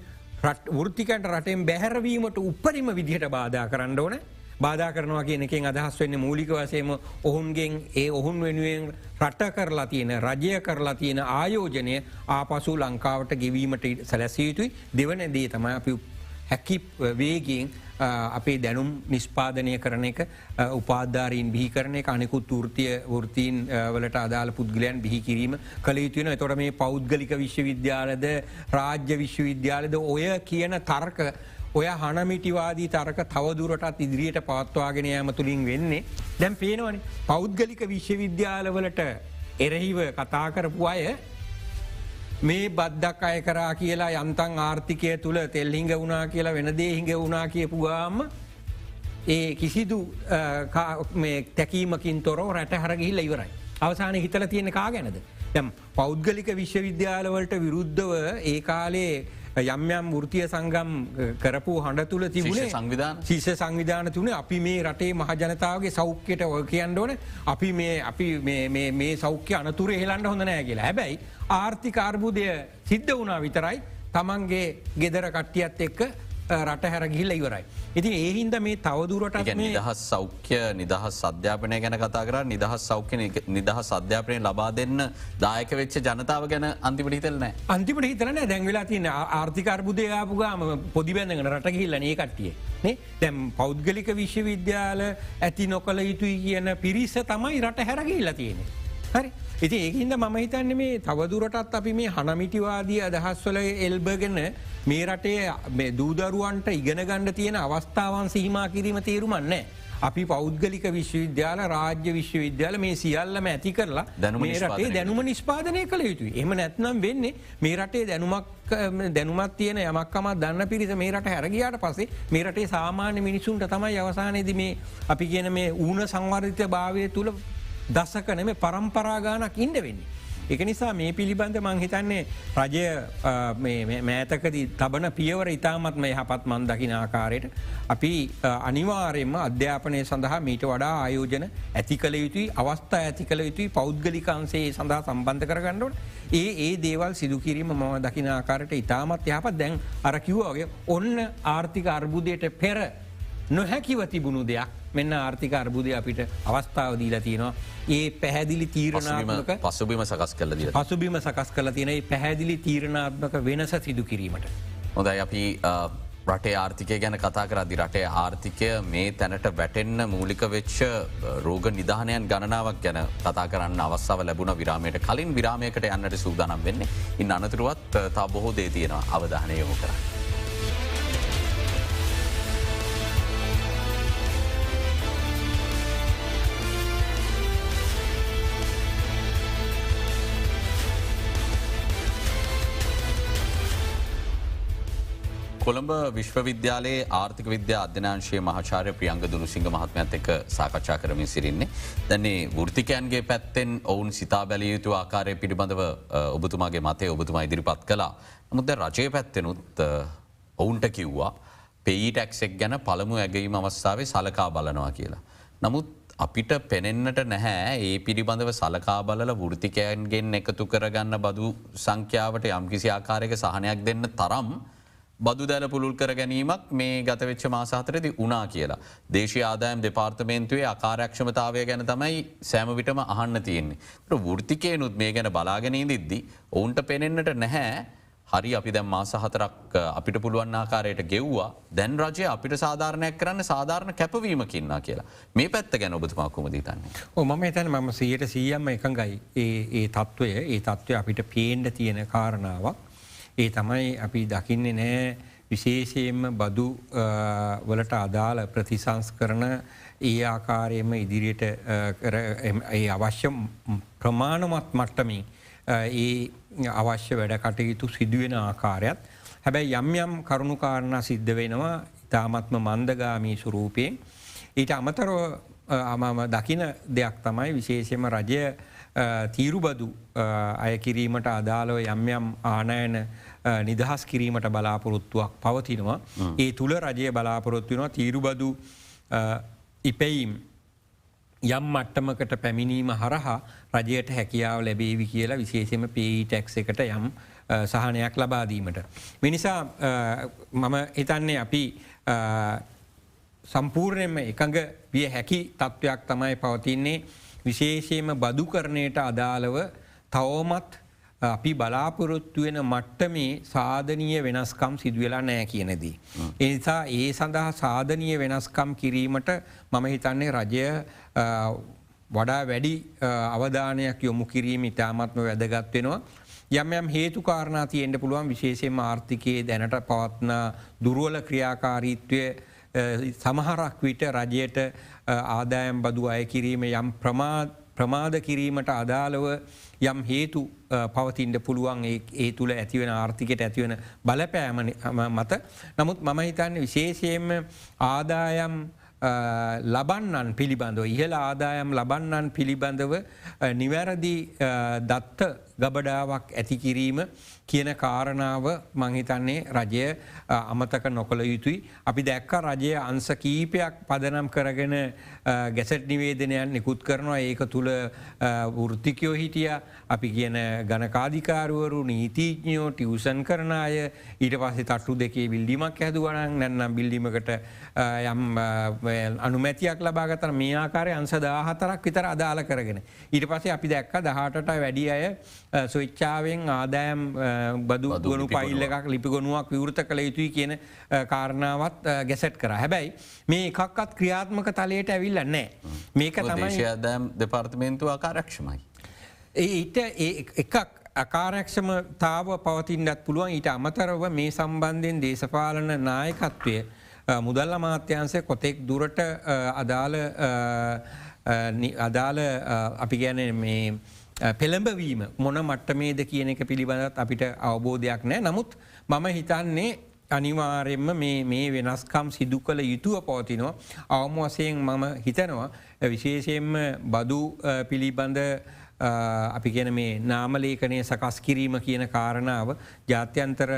ෘතිකන්ට රටෙන් බැහැරවීමට උපරිම විදිහට බාධා කරන්න ඕන බාධ කරනවා කියන එකෙන් අදහස් වෙන්න මූලික වසයම ඔහුන්ගෙන් ඒ ඔහුන් වෙනුවෙන් රට කරලා තියෙන රජය කරලා තියෙන ආයෝජනය ආපසු ලංකාවට ගෙවීමට සැලැසිය යුතුයි. දෙවන දේ තමයි අපි හැකි වේගෙන් අපේ දැනුම් නිස්පාදනය කරන එක උපාධාරීන් බිහි කරන එක අනෙකුත් ෘතිය ෘතීන් වලට අදාළ පුද්ගලයන් බිහි කිරීම කළ යුතුවෙන තොට මේ පෞද්ගලික විශ්වවිද්‍යාලද රාජ්‍ය විශ්වවිද්‍යාලද ඔය කියන තර්ක ඔය හනමිටිවාදී තරක තවදුරටත් ඉදිරියට පවත්වාගෙන යාම තුළින් වෙන්නේ දැම් පේනවන පෞද්ගලික විශ්වවිද්‍යාලවලට එරහිව කතා කරපු අය මේ බද්දක් අය කරා කියලා යන්තන් ආර්ථිකය තුළ තෙල්හිංග වුණා කියලා වෙනදේ හිඟ වුණා කියපු ගාම ඒ කිසිදු තැකීමකින් තොරෝ රැට හරගිහිල්ල ඉවරයි. අවසාන හිතල තියෙන කා ගැනද. යම් පෞද්ගලික විශ්වවිද්‍යාලවලට විරුද්ධව ඒ කාලේ යම් යම් ෘතිය සංගම් කරපු හඬ තුළ තිබුණේ සංවිධාන. ශිෂ සංවිධාන තුන අපි මේ රටේ මහජනතාවගේ සෞඛ්‍යයට ඔය කියන්න ඕන. අපි අපි මේ සෞඛ්‍ය අනතුර හෙලන්ට හොඳ නෑ කියලා. හැබැයි ආර්ථික අර්බුදය සිද්ධ වුණා විතරයි තමන්ගේ ගෙදර කට්ටියත් එක්ක රට හැර ගිහිල්ල ඉවරයි. ඉති ඒහින්ද මේ තවදුරට නිදහස් සෞඛ්‍ය නිදහස් අධ්‍යාපනය ගැන කතා කර නිදහස් සෞඛ්‍ය නිදහස් අධ්‍යාපනය ලබා දෙන්න දායක වෙච්ච ජනතාව ගැන අන්තිපට හිතලන අන්තිපට හිතරන දැන්වෙලා තින ආර්ථිකර්බුදයාපුගාම පොදිබැඳගෙන රට ගිල්ලනේ කට්ටිය. දැම් පෞද්ගලික විශ්වවිද්‍යාල ඇති නොකළ යුතුයි කියන පිරිස තමයි රට හැරගිල්ලා තියෙන. හරි ඉති ඒහින්ද මම හිතන්න මේ තවදුරටත් අපි මේ හනමිටිවාදී අදහස්වල එල්බගෙන මේ රටේ දූදරුවන්ට ඉගෙන ගණ්ඩ තියෙන අවස්ථාවන් සිහිමා කිරීම තේරුමන්නේ. අපි පෞද්ගලික විශ්වවිද්‍යාල රාජ්‍ය විශ්වවිද්‍යාල මේ සියල්ලම ඇති කරලා දැනුම රටේ දැනුම නිස්පාදනය කළ යුතුයි එම නැත්නම් වෙන්නේ මේ රටේ දැනුමක් දැනුමත් තියෙන යමක්කම දන්න පිරිස මේ රට හැරගයාට පසේ මේ රටේ සාමාන්‍ය මිනිසුන්ට තමයි අවසානයේද මේ අපි කියන මේ ඌන සංවර්ධිත භාවය තුළ දසක නෙම පරම්පරාගානක් ඉන්ඩ වෙන්නේ. එක නිසා මේ පිළිබඳ මං හිතන්නේ රජය මෑතකදී තබන පියවර ඉතාමත්ම යහපත් මන් දකින ආකාරයට. අපි අනිවාරයෙන්ම අධ්‍යාපනය සඳහා මීට වඩා ආයෝජන ඇති කළ යුතුයි අවස්ථා ඇති කළ යුතුයි පෞද්ගලිකන්සේ සඳහා සම්බන්ධ කරගන්නඩුවට ඒ ඒ දේවල් සිදුකිරීම මම දකින ආකාරයට ඉතාමත් යහපත්. දැන් අරකිව්වාගේ ඔන්න ආර්ථික අර්බුදයට පෙර නොහැකිව තිබුණු දෙයක් මෙන්න ආර්ථික අර්බුදය අපිට අවස්ථාව දීලා තියෙනවා. ඒ පැහැදිලි තීරණාත්මක පසුබිම සකස් කල දී. පසුබිම සකස් කල තියෙන පැහැදිලි තීරණාත්මක වෙනස සිදු කිරීමට. හොඳයි අපි රටේ ආර්ථිකය ගැන කතා කරදි රටේ ආර්ථිකය මේ තැනට වැටෙන්න මූලික වෙච්ච රෝග නිධානයන් ගණනාවක් ගැන කතා කරන්න අවස්සාව ලැබුණ විරාමයට කලින් විරාමයකට යන්නට සූදානම් වෙන්නේ ඉන්න අනතුරුවත් තා බොහෝ දේ තියෙනවා අවධානය යොමු කරන්න. කොළඹ විශ්වවිද්‍යාලයේ ආර්ථික විද්‍යා අධ්‍යනාංශයේ මහාචාරය ප්‍රියංග දුනුසිංහ මහත්මයත් එක සාකච්ඡා කරමින් සිරින්නේ. දැන්නේ වෘතිකයන්ගේ පැත්තෙන් ඔවුන් සිතා බැලිය යුතු ආකාරය පිළිබඳව ඔබතුමාගේ මතය ඔබතුමා ඉදිරිපත් කලා. නමුද රජය පැත්තෙනුත් ඔවුන්ට කිව්වා පෙයිටැක්සෙක් ගැන පළමු ඇගීම අවස්ථාවේ සලකා බලනවා කියලා. නමුත් අපිට පෙනෙන්නට නැහැ ඒ පිළිබඳව සලකා බලල වෘතිකයන්ගෙන් එකතු කරගන්න බදු සංඛ්‍යාවට යම්කිසි ආකාරයක සහනයක් දෙන්න තරම් බදු දැල පුළුල් කර ගැනීමක් මේ ගතවෙච්ච මාසාතරදි උනා කියලා. දේශ ආදායම් දෙපාර්තමේන්තුවේ අකාරක්ෂමතාවය ගැන තමයි සෑමවිටම අහන්න තියෙන්නේ. වෘතිකයනුත් මේ ගැන බලාගෙනී දිද්දි. ඔවුන්ට පෙනෙන්න්නට නැහැ හරි අපි දැම් මාසහතරක් අපිට පුළුවන් ආකාරයට ගෙව්වා දැන් රජය අපිට සාධාරණයක් කරන්න සාධාරණ කැපවීමකින්නා කියලා මේ පැත්ත ගැන ඔබතුමාකුම දීතන්න. මම එතැන මම සීයට සීයම්ම එකඟයි ඒ තත්ත්වය ඒ තත්ත්වය අපිට පේන්ඩ තියෙන කාරණාවක්. ඒ තමයි අපි දකින්නේ නෑ විශේෂයෙන්ම බදු වලට අදාළ ප්‍රතිසංස් කරන ඒ ආකාරයම ඉදිරියට ඒ අවශ්‍ය ප්‍රමාණමත් මට්ටමින් ඒ අවශ්‍ය වැඩ කටයුතු සිදුවෙන ආකාරයත්. හැබැයි යම් යම් කරුණුකාරණ සිද්ධ වෙනවා ඉතාමත්ම මන්දගාමී සුරූපයෙන්. ඊට අමතරව අමම දකින දෙයක් තමයි විශේෂයම රජය තීරුබදු අය කිරීමට අදාළව යම් යම් ආනයන නිදහස් කිරීමට බලාපොරොත්තුවක් පවතිනවා. ඒ තුළ රජය බලාපොරොත්තුවෙනවා තීරුබදු ඉපැයිම් යම් මට්ටමකට පැමිණීම හරහා රජයට හැකියාව ලැබේවි කියලා විශේෂම පේටැක්ස එකට යම් සහනයක් ලබාදීමට. මිනිසා මම හිතන්නේ අපි සම්පූර්ණයෙන්ම එකඟ විය හැකි තත්ත්වයක් තමයි පවතින්නේ විශේෂයම බදු කරණයට අදාළව තවෝමත් අපි බලාපොරොත්තු වෙන මට්ටමේ සාධනීය වෙනස්කම් සිදුවෙලා නෑ කියනදී. එනිසා ඒ සඳහා සාධනීය වෙනස්කම් කිරීමට මම හිතන්නේ රජය වඩා වැඩි අවධානයක් යොමු කිරීම ඉතාමත්ම වැදගත් වෙනවා. යම් යම් හේතු කාරණා තියෙන්ට පුළුවන් විශේෂයෙන්ම ආර්ථිකයේ දැනට පවත්න දුරුවල ක්‍රියාකාරීත්වය සමහරක් විට රජයට ආදායම් බදු අය කිරීම යම් ප්‍රමාද කිරීමට අදාළව යම් හේතු පවතින්ට පුළුවන් ඒ තුළ ඇතිවෙන ආර්ථිකට ඇතිවෙන බලපෑම මත. නමුත් මම හිතන්න විශේෂයෙන්ම ආදායම් ලබන්නන් පිළිබඳව ඉහළ ආදායම් ලබන්නන් පිළිබඳව නිවැරදි දත්ත ගබඩාවක් ඇතිකිරීම කියන කාරණාව මංහිතන්නේ රජය අමතක නොකළ යුතුයි. අපි දැක්ක රජය අන්ස කීපයක් පදනම් කරගෙන ගැසට් නිවේදනයන් නිකුත් කරනවා ඒක තුළ වෘත්තිකයෝ හිටිය අපි කියන ගණකාධිකාරුවරු නීතිීඥයෝ ටියවසන් කරන අය ඊට පස්සේ තට්ටු දෙකේ බිල්ඩිමක් හැදුවනක් නැන්නම් බිල්ඩිමකට යම් අනුමැතියක් ලබාගතර මේ ආකාරය අන්ස දාහතරක් විතර අදාල කරගෙන. ඊට පස්සේ අපි දැක්ක දහටට වැඩි අය ස්විච්චාවෙන් ආදෑම් බදු ගොනු පයිල්ල එකක් ලිපිගොනුවක් විවෘත කළ යුතුයි කියන කාරණාවත් ගැසට් කර. හැබැයි මේ එකක්ත් ක්‍රියාත්මක තලයට ඇවිල් ඇවිල්ල නෑ මේක තමයි දෑම් දෙපාර්තමේන්තු ආකාරක්ෂමයි. ඊට එකක් අකාරක්ෂම තාව පවතින්ටත් පුළුවන්. ඊට අමතරව මේ සම්බන්ධයෙන් දේශපාලන නායකත්වය මුදල්ල මාත්‍යන්සය කොතෙක් දුරට අදාළ අදාළ අපි ගැන මේ පෙළඹවීම මොන මට්ටමේද කියන එක පිළිබඳත් අපිට අවබෝධයක් නෑ නමුත් මම හිතන්නේ අනිවාරෙන්ම මේ වෙනස්කම් සිදු කළ යුතුව පවතිනවා. අවම වසයෙන් මම හිතනවා විශේෂයෙන්ම බදු පිළිබඳ අපි ගැන මේ නාමලේකනය සකස් කිරීම කියන කාරණාව ජාත්‍යන්තර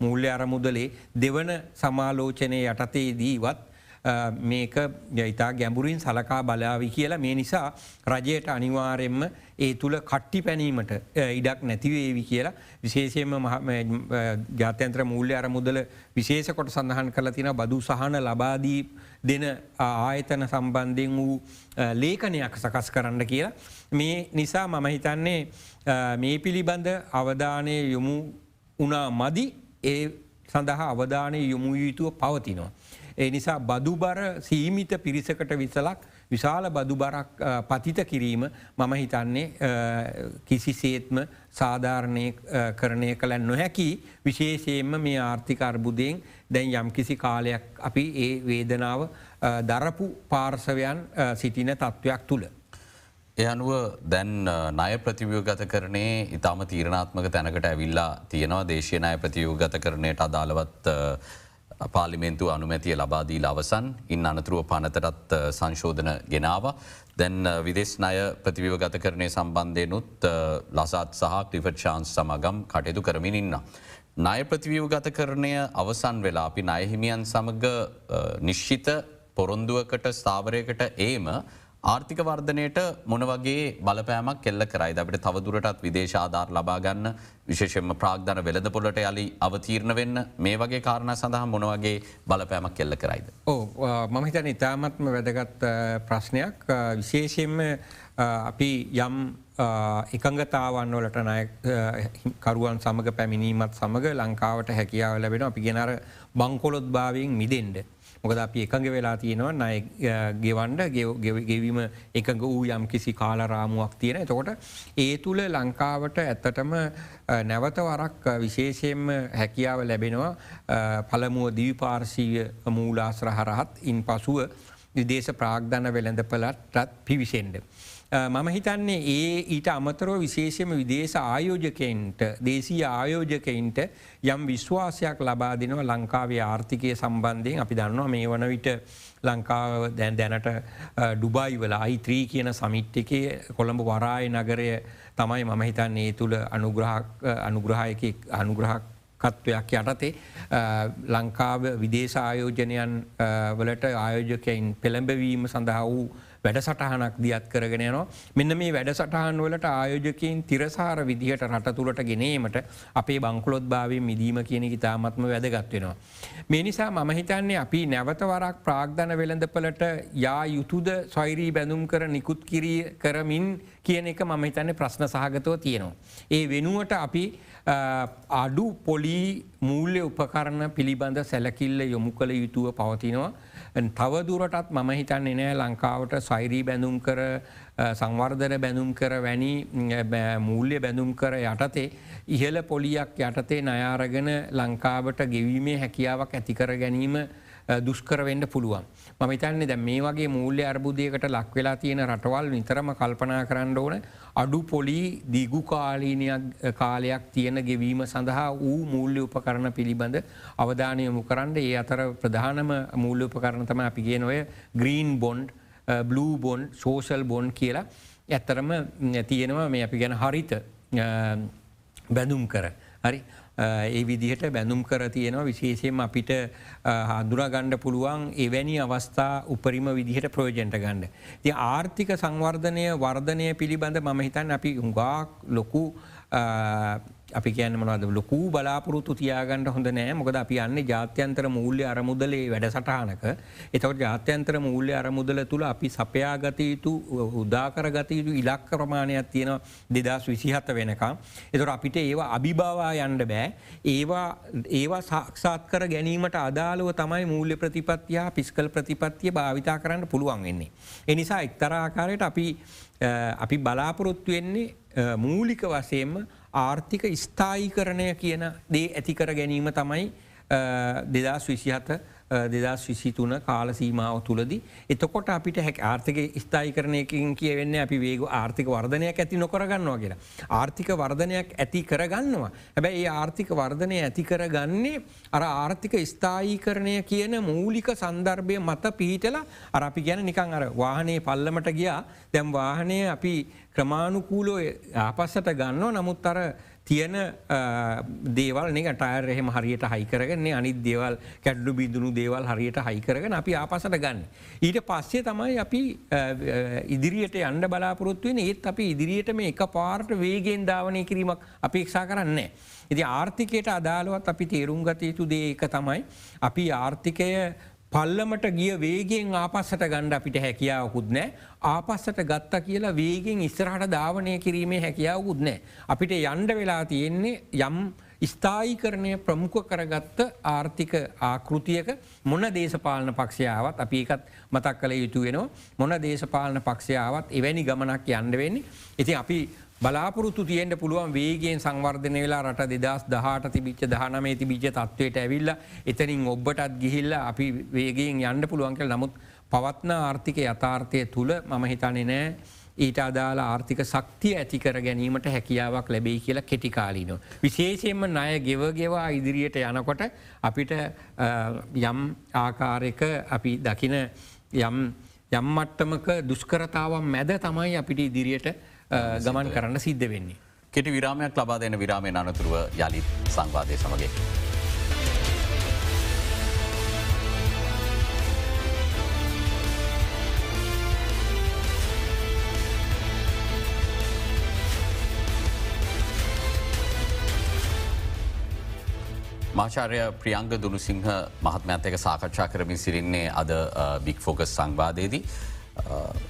මූල්‍ය අරමුදලේ දෙවන සමාලෝචනය යටතේදීවත් මේක ඉතා ගැඹුරින් සලකා බලාවි කියලා මේ නිසා රජයට අනිවාරෙන්ම ඒ තුළ කට්ටි පැනීමට ඉඩක් නැතිවේවි කියලා විශේෂයෙන්ම ජාත්‍යන්ත්‍ර මූල්‍ය අර මුදල විශේෂ කොට සඳහන් කළ තින බදු සහන ලබාදී දෙන ආයතන සම්බන්ධයෙන් වූ ලේඛනයක් සකස් කරන්න කියලා. මේ නිසා මම හිතන්නේ මේ පිළිබඳ අවධානය යොමු උනා මදි ඒ සඳහා අවධානය යොමු යුතුව පවතිනවා. ඒ නිසා බදුබර සීමිත පිරිසකට විසලක් විශාල බදුබරක් පතිත කිරීම මම හිතන්නේ කිසිසේත්ම සාධාරණය කරණය කළ නොහැකි විශේෂයෙන්ම මේ ආර්ථික අර්බුදයෙන් දැන් යම් කිසි කාලයක් අපි ඒ වේදනාව දරපු පාර්සවයන් සිටින තත්ත්වයක් තුළ. එ අනුව දැන් නය ප්‍රතිවියෝගත කරනේ ඉතාම තීරණාත්මක තැනකට ඇවිල්ලා තියෙනවා දේශය නය ප්‍රතියෝගත කරණයට අදාළවත් පාලිමෙන්තු අනුමැතිය ලබාදී අවසන් ඉන් අනතුරුව පනතරත් සංශෝධන ගෙනාව. දැන් විදෙස් නය ප්‍රතිවිව ගත කරණය සම්බන්ධයනුත් ලසාත් සහ ක්‍රිෆට් ශාන්ස් සමගම් කටයුතු කරමින් ඉන්න. නය ප්‍රතිවිව ගත කරණය අවසන් වෙලා අපි නයහිමියන් සමග නිශ්චිත පොරොන්දුවකට ස්ථාවරයකට ඒම ආර්ථික වර්ධනයට මොන වගේ බලපෑමක් කෙල්ල කරයි අපට තවදුරටත් විදේශාධාර ලබාගන්න විශේෂෙන්ම ප්‍රාග්ධන වෙළඳ පොලට යලි අවතීරණ වෙන්න මේ වගේ කාරණ සඳහා මොනවගේ බලපෑමක් කෙල්ල කරයිද. ඕ මම හිතන ඉතාමත්ම වැදගත් ප්‍රශ්නයක් විශේෂයෙන්ම අපි යම් එකඟතාවන් වලට නය කරුවන් සමඟ පැමිණීමත් සමඟ ලංකාවට හැකියාව ලැබෙන අපි ගෙනර බංකොලොත් භාවයෙන් මිදෙන්ඩ. මොකද අපි එකඟ වෙලා තියෙනවා නය ගෙවන්ඩ ගෙවීම එකඟ වූ යම් කිසි කාලරාමුවක් තියෙන. තකොට ඒ තුළ ලංකාවට ඇත්තටම නැවත වරක් විශේෂයෙන්ම හැකියාව ලැබෙනවා පළමුුව දීපාර්ශීය මූලාශ්‍රහරහත් ඉන් පසුව විදේශ ප්‍රාග්ධන වෙළඳපලටත් පිවිසෙන්ඩ. මම හිතන්නේ ඒ ඊට අමතරව විශේෂම විදේශ ආයෝජකයින්ට දේශී ආයෝජකයින්ට යම් විශ්වාසයක් ලබා දෙනවා ලංකාවේ ආර්ථිකය සම්බන්ධයෙන්. අපි දන්නවා මේ වන විට ලංකාව දැන් දැනට ඩුබයි වල අයිත්‍රී කියන සමිට් එකේ කොළඹ වරාය නගරය තමයි මම හිතන්නේ ඒ තුළ අනුග්‍රහයක අනුග්‍රහක් කත්වයක් යටතේ ලංකාව විදේශ ආයෝජනයන් වලට ආයෝජකයින් පෙළඹවීම සඳහා වූ වැඩසටහනක් දියත් කරගෙන යනවා. මෙන්න මේ වැඩසටහන් වලට ආයෝජකයින් තිරසාර විදිහට රට තුළට ගෙනීමට අපේ බංකුලොත් භාවය මිදීම කියන ඉතාමත්ම වැදගත් වෙනවා. මේ නිසා මම හිතන්නේ අපි නැවතවරක් ප්‍රාග්ධන වෙළඳපලට යා යුතුද සොයිරී බැඳුම් කර නිකුත් කිරී කරමින් කියන එක මම හිතන්නේ ප්‍රශ්න සහගතව තියෙනවා. ඒ වෙනුවට අපි අඩු පොලී මූල්‍ය උපකරණ පිළිබඳ සැලකිල්ල යොමු කළ යුතුව පවතිනවා. තවදුරටත් මම හිතන්නේ නෑ ලංකාවට සෛරී බැඳුම් කර සංවර්ධන බැඳුම් කර වැනි මූල්‍ය බැඳුම් කර යටතේ ඉහල පොලියක් යටතේ නයාරගෙන ලංකාවට ගෙවීමේ හැකියාවක් ඇතිකර ගැනීම දුෂ්කරවෙන්න පුළුවන්. මම හිතන්නේ දැ මේ වගේ මූල්‍ය අර්බුදයකට ලක්වෙලා තියෙන රටවල් නිතරම කල්පනා කරන්න ඕන අඩු පොලි දිගු කාලීනයක් කාලයක් තියෙන ගෙවීම සඳහා වූ මූල්‍ය උපකරණ පිළිබඳ අවධානයමු කරන්න ඒ අතර ප්‍රධානම මූල්‍ය උපකරණ තම අපි ගෙන ඔය green bond blue bond social bond කියලා ඇත්තරම තියෙනවා මේ අපි ගැන හරිත බැඳුම් කර. හරි ඒ විදිහට බැඳුම් කර තියෙනවා විශේෂයෙන් අපිට හඳුරගණ්ඩ පුළුවන් එවැනි අවස්ථා උපරිම විදිහට ප්‍රයෝජන්ට ගණ්ඩ. ති ආර්ථික සංවර්ධනය වර්ධනය පිළිබඳ මම හිතන් අපි උඟාක් ලොකු අපි කියන්න මනවද ලොකූ බලාපොරොත්තු තියාගන්නට හොඳ නෑ මොකද අපි යන්න ජාත්‍යන්තර මූල්‍ය අරමුදලේ වැඩ සටහනක එතවට ජාත්‍යන්තර මූල්‍ය අරමුදල තුළ අපි සපයාගතයුතු උදාකර ගතයුතු ඉලක් ප්‍රමාණයක් තියෙන දෙදස් විසිහත්ත වෙනකම්. එතොට අපිට ඒවා අභිභාවා යන්ඩ බෑ ඒවා ඒවා සාක්ෂාත් කර ගැනීමට අදාළුව තමයි මූල්‍ය ප්‍රතිපත්තියා පිස්කල් ප්‍රතිපත්තිය භාවිතා කරන්න පුළුවන් වෙන්නේ. එනිසා එක්තරාකාරයට අපි අපි බලාපොරොත්තු වෙන්නේ මූලික වසයෙන්ම ආර්ථික ස්ථායිකරණය කියන දේ ඇතිකර ගැනීම තමයි දෙදස් විසිහත දෙදස් විසිතුන කාල සීමාව තුළදී. එතකොට අපිට හැක ආර්ථක ස්ථායි කරනයකින් කියවෙන්න අපි වේග ආර්ථික වර්ධනයක් ඇති නොකරගන්නවා කියලා. ආර්ථික වර්ධනයක් ඇති කරගන්නවා. හැබැයි ඒ ආර්ථික වර්ධනය ඇති කරගන්නේ අර ආර්ථික ස්ථායි කරණය කියන මූලික සන්දර්භය මත පිහිටලා අර අපි ගැන නිකං අර වාහනයේ පල්ලමට ගියා දැම් වාහනය අපි ක්‍රමාණුකූලෝ ආපස්සට ගන්නවා නමුත් අර තියෙන දේවල් නික ටයර් එහෙම හරියට හයිකරගන්නේ අනිත් දේවල් කැඩ්ලු බිඳුණු දේවල් හරියට හයිකරගෙන අපි ආපසට ගන්න. ඊට පස්සේ තමයි අපි ඉදිරියට අන්ඩ බලාපොරොත්තුවෙන ඒත් අපි ඉදිරියට මේ එක පාර්ට වේගෙන් ධාවනය කිරීමක් අපේක්ෂා කරන්නේ. ඉති ආර්ථිකයට අදාළුවත් අපි තේරුම් ගත යුතු දේ එක තමයි. අපි ආර්ථිකය පල්ලමට ගිය වේගෙන් ආපස්සට ගණ්ඩ අපිට හැකියාවකුත් නෑ ආපස්සට ගත්තා කියලා වේගෙන් ඉස්සරහට ධාවනය කිරීමේ හැකියාවකුත් නෑ. අපිට යන්ඩ වෙලා තියෙන්නේ යම් ස්ථායි කරණය ප්‍රමුඛ කරගත්ත ආර්ථික ආකෘතියක මොන දේශපාලන පක්ෂයාවත් අපි එකත් මතක් කළ යුතු වෙනවා මොන දේශපාලන පක්ෂයාවත් එවැනි ගමනක් යන්න වෙන්නේ. ඉති අපි බලාපොරොත්තු තියෙන්ට පුළුවන් වේගෙන් සංවර්ධනය වෙලා රට දෙදස් දහට තිබිච්ච දහනමේ තිබිච්ච තත්වයට ඇවිල්ල එතනින් ඔබ්බටත් ගිහිල්ල අපි වේගෙන් යන්න පුළුවන්කල් නමුත් පවත්න ආර්ථික යථාර්ථය තුළ මම හිතන්නේ නෑ ඊට අදාලා ආර්ථික ශක්තිය ඇතිකර ගැනීමට හැකියාවක් ලැබෙයි කියලා කෙටිකාලීනො. විශේෂයෙන්ම ණය ගෙවගෙවා ඉදිරියට යනකොට අපිට යම් ආකාරයක අපි දකින යම් යම්මට්ටමක දුෂ්කරතාවන් මැද තමයි අපිට ඉදිරියට ගමන් කරන්න සිද්ධ වෙන්නේ. කෙටි විරාමයක් ලබා දෙන විරාමය අනතුරුව යළිත් සංවාදය සමගේ. මාචාරය ප්‍රියංග දුනුසිංහ මහත්මඇතක සාකච්ඡා කරමින් සිරින්නේ අද බික් ෆෝකස් සංවාදයේදී.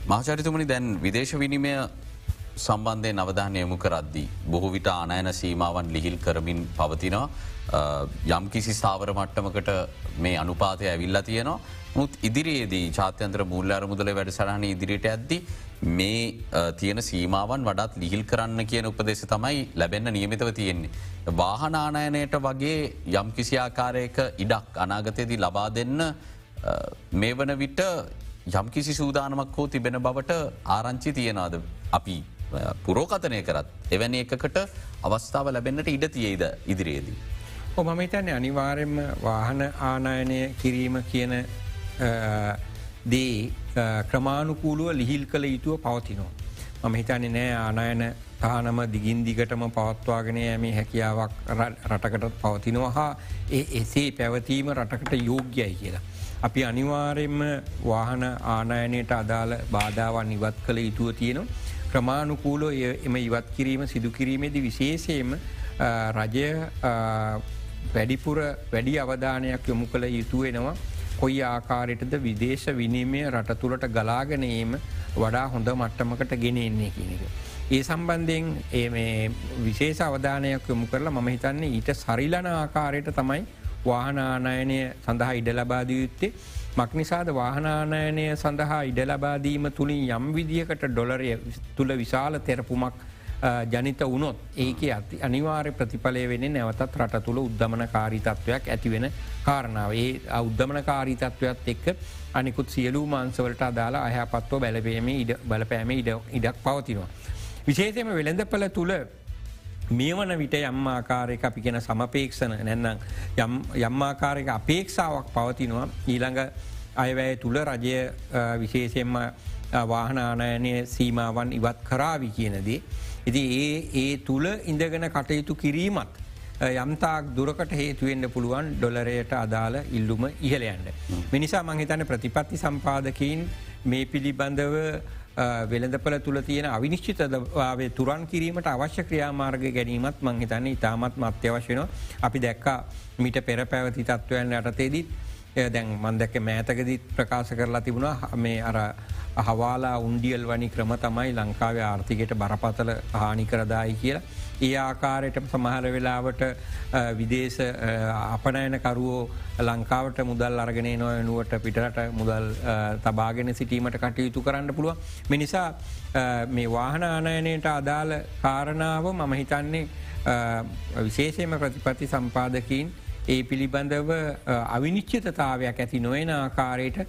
මහචරිතුමනි දැන් විදේශ විනිමය සම්බන්ධය නවධානය යොමු කරද්දී. බොහෝ විට ආනයන සීමාවන් ලිහිල් කරමින් පවතිනවා. යම් කිසි ස්ථාවර මට්ටමකට මේ අනුපාතය ඇවිල්ලා තියෙනවා. මුත් ඉදිරියේදී ජාත්‍යන්ත්‍ර මුූල්්‍යාර මුදල වැඩසරහන ඉදිරියට ඇද්දි මේ තියෙන සීමාවන් වඩත් ලිහිල් කරන්න කියන උපදෙස තමයි ලැබෙන්න්න නියමිතව තියෙන්නේ. වාහනානයනයට වගේ යම් කිසි ආකාරයක ඉඩක් අනාගතයේදී ලබා දෙන්න මේ වන විට යම්කිසි සූදානමක් හෝ තිබෙන බවට ආරංචි තියෙනවාද අපි පුරෝකතනය කරත් එවැනි එකකට අවස්ථාව ලැබෙන්න්නට ඉඩ තියේද ඉදිරියේදී. මම හිතන්නේ අනිවාරෙන්ම වාහන ආනායනය කිරීම කියන දේ ක්‍රමාණුකූලුව ලිහිල් කළ යුතුව පවතිනවා. මම හිතන්නේ නෑ ආනායන තහනම දිගින් දිගටම පවත්වාගෙන ඇමේ හැකියාවක් රටකට පවතිනවා හා ඒ එසේ පැවතීම රටකට යෝග්‍යයි කියලා. අපි අනිවාරෙන්ම වාහන ආනායනයට අදාළ බාධාවන් ඉවත් කළ යුතුව තියෙනවා. ක්‍රමාණුකූලෝ එම ඉවත් කිරීම සිදු කිරීමේදී විශේෂයම රජය වැඩිපුර වැඩි අවධානයක් යොමු කළ යුතුවෙනවා කොයි ආකාරයටද විදේශ විනීමය රට තුළට ගලාගනීම වඩා හොඳ මට්ටමකට ගෙනෙන්නේ කියනක. ඒ සම්බන්ධයෙන් ඒ විශේෂ අවධානයක් යොමු කරලා මම හිතන්නේ ඊට සරිලන ආකාරයට තමයි වාහනානයනය සඳහා ඉඩ ලබාදිය යුත්තේ මක්නිසාද වාහනානයනය සඳහා ඉඩ ලබාදීම තුළින් යම් විදිහකට ඩොලරය තුළ විශාල තෙරපුමක් ජනිත වුණොත් ඒක ඇති අනිවාර්ය ප්‍රතිඵලය වෙන නැවතත් රට තුළ උද්ධමන කාරීතත්වයක් ඇතිවෙන කාරණාව ඒ උද්ධමන කාරීතත්වයක් එක්ක අනිකුත් සියලූ මාන්සවලට අදාලා අයහපත්ව බැලපේම ඉඩ බලපෑම ඉඩ ඉඩක් පවතිනවා. විශේෂයම වෙළඳපල තුළ මේ වන විට යම්මාකාරයක අපි කියෙන සමපේක්ෂණ නැන්නම් යම්මාකාරයක අපේක්ෂාවක් පවතිනවා ඊළඟ අයවැය තුළ රජය විශේෂයෙන්ම වාහනානයනය සීමාවන් ඉවත් කරාවි කියනදී. ඉති ඒ ඒ තුළ ඉඳගෙන කටයුතු කිරීමත් යම්තාක් දුරකට හේතුවෙන්න්න පුළුවන් ඩොලරයට අදාළ ඉල්ලුම ඉහලයන්ට. මිනිසා මංහිතන ප්‍රතිපත්ති සම්පාදකින් මේ පිළිබඳව වෙළඳපල තුළ තියෙන අවිනිශ්චිතවාවේ තුරන් කිරීමට අවශ්‍ය ක්‍රියාමාර්ග ගැනීමත් මංහිතන්නේ ඉතාමත් අත්‍යවශයනවා අපි දැක්කා මිට පෙර පැවති තත්ත්වයන් යටතේදීත් දැන් මන්දැක මෑතකදීත් ප්‍රකාශ කරලා තිබුණා මේ අර හවාලා උන්ඩියල් වනි ක්‍රම තමයි ලංකාවේ ආර්ථිකයට බරපතල හානි කරදායි කියලා. ඒ ආකාරයට සමහර වෙලාවට විදේශ අපනයනකරුවෝ ලංකාවට මුදල් අර්ගනය නොයනුවට පිටරට මුදල් තබාගෙන සිටීමට කටයුතු කරන්න පුළුව. මිනිසා මේ වාහන ආනයනයට අදාළ කාරණාව මම හිතන්නේ විශේෂයම ප්‍රතිපති සම්පාදකින් ඒ පිළිබඳව අවිනිශ්චිතතාවයක් ඇති නොයන ආකාරයට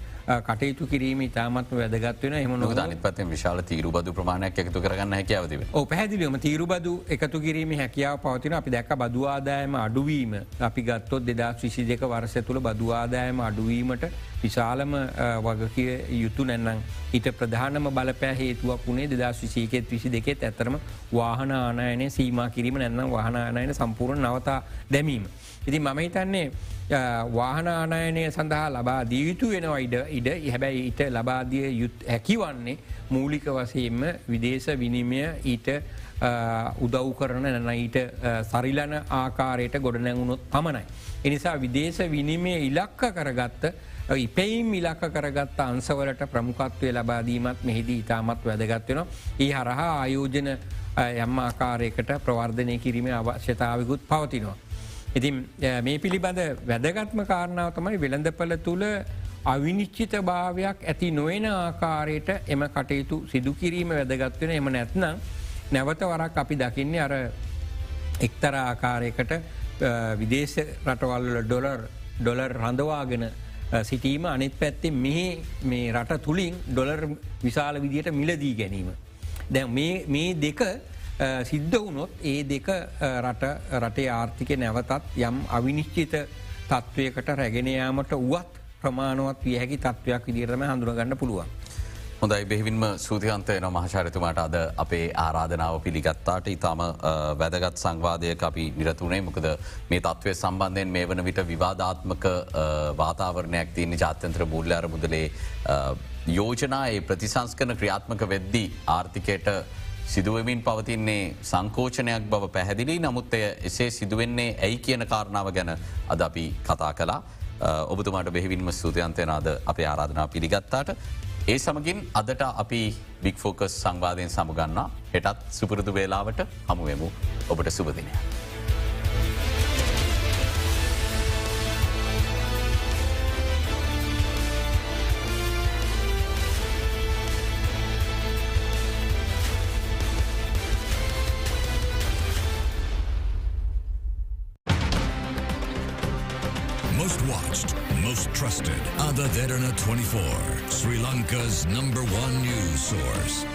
කටයුතු කිරීම ඉතාමත්ම වැදගත් වෙන එම නොද අනි පත විශාල තීරු බදු ප්‍රමාණයක් එකතු කරගන්න හැකවතිව ඕ පැදිලියම තීරුබදු එකතු කිරීම හැකියාව පවතින අපි දැක බදවාදායම අඩුවීම. අපි ගත්තොත් දෙදස් විසි දෙක වර්ස තුළ බදවාදායම අඩුවීමට විශාලම වගකිය යුතු නැන්නම් ඊට ප්‍රධානම බලපෑ හේතුවක් වුණේ දෙදස් විසීකෙත් විසි දෙකෙත් ඇතරම වාහන ආනයනය සීම කිරීම නැන්නම් වාහනානයන සම්පූර්ණ නවතා දැමීම. ඉති මම හිතන්නේ වාහන ආනයනය සඳහා ලබා දීයුතු වෙනවා ඉඩ ඉඩ හැබැයි ඊට ලබාදිය යුත් හැකිවන්නේ මූලික වසයෙන්ම විදේශ විනිමය ඊට උදව් කරන නැන ඊට සරිලන ආකාරයට ගොඩනැගුණොත් පමණයි. එනිසා විදේශ විනිමය ඉලක්ක කරගත්ත ඉපෙයිම් ඉලක්ක කරගත්ත අන්සවලට ප්‍රමුකත්වය ලබාදීමත් මෙහිදී ඉතාමත් වැදගත්වෙනවා. ඒ හරහා ආයෝජන යම් ආකාරයකට ප්‍රවර්ධනය කිරීම අවශ්‍යතාවකුත් පවතිනවා. ඉතින් මේ පිළිබඳ වැදගත්ම කාරණාව තමයි වෙළඳපල තුළ අවිනිශ්චිත භාවයක් ඇති නොවෙන ආකාරයට එම කටයුතු සිදු කිරීම වැදගත්වෙන එම නැත්නම් නැවත වරක් අපි දකින්නේ අර එක්තර ආකාරයකට විදේශ රටවල්ල ඩොලර් ඩොලර් රඳවාගෙන සිටීම අනිත් පැත්තේ මෙහි මේ රට තුළින් ඩොලර් විශාල විදියට මිලදී ගැනීම. දැ මේ දෙක සිද්ධ වුණොත් ඒ දෙක රට රටේ ආර්ථික නැවතත් යම් අවිනිශ්චිත තත්ත්වයකට රැගෙනයාමට වුවත් ප්‍රමාණුවත් විය හැකි තත්ත්වයක් විදිරම හඳුරගන්න පුළුවන්. හොඳයි බෙහිවින්ම සූතියන්තය න මහචරිතුමාට අද අපේ ආරාධනාව පිළිගත්තාට ඉතාම වැදගත් සංවාදයක අපි නිරතුනේ මොකද මේ තත්ත්වය සම්බන්ධයෙන් මේ වන විට විවාධාත්මක වාතාවරණයක් තියන්නේ ජාත්‍යන්ත්‍ර බූල්්‍යාර මුදලේ යෝජනා ඒ ප්‍රතිසංස්කන ක්‍රියාත්මක වෙද්දී ආර්ථිකයට සිදුවමින් පවතින්නේ සංකෝචනයක් බව පැහැදිලි. නමුත්තය එසේ සිදුවෙන්නේ ඇයි කියන කාරණාව ගැන අද අපි කතා කලා ඔබතුමාට බෙහිවින්ම සූතියන්තයනාද අපේ ආරාධනා පිළිගත්තාට. ඒ සමගින් අදට අපි බික්‍ෆෝකස් සංවාධයෙන් සමුගන්නා හෙටත් සුපුරුදු වේලාවට හමුවමු ඔබට සුපදිනය. 24, Sri Lanka's number one news source.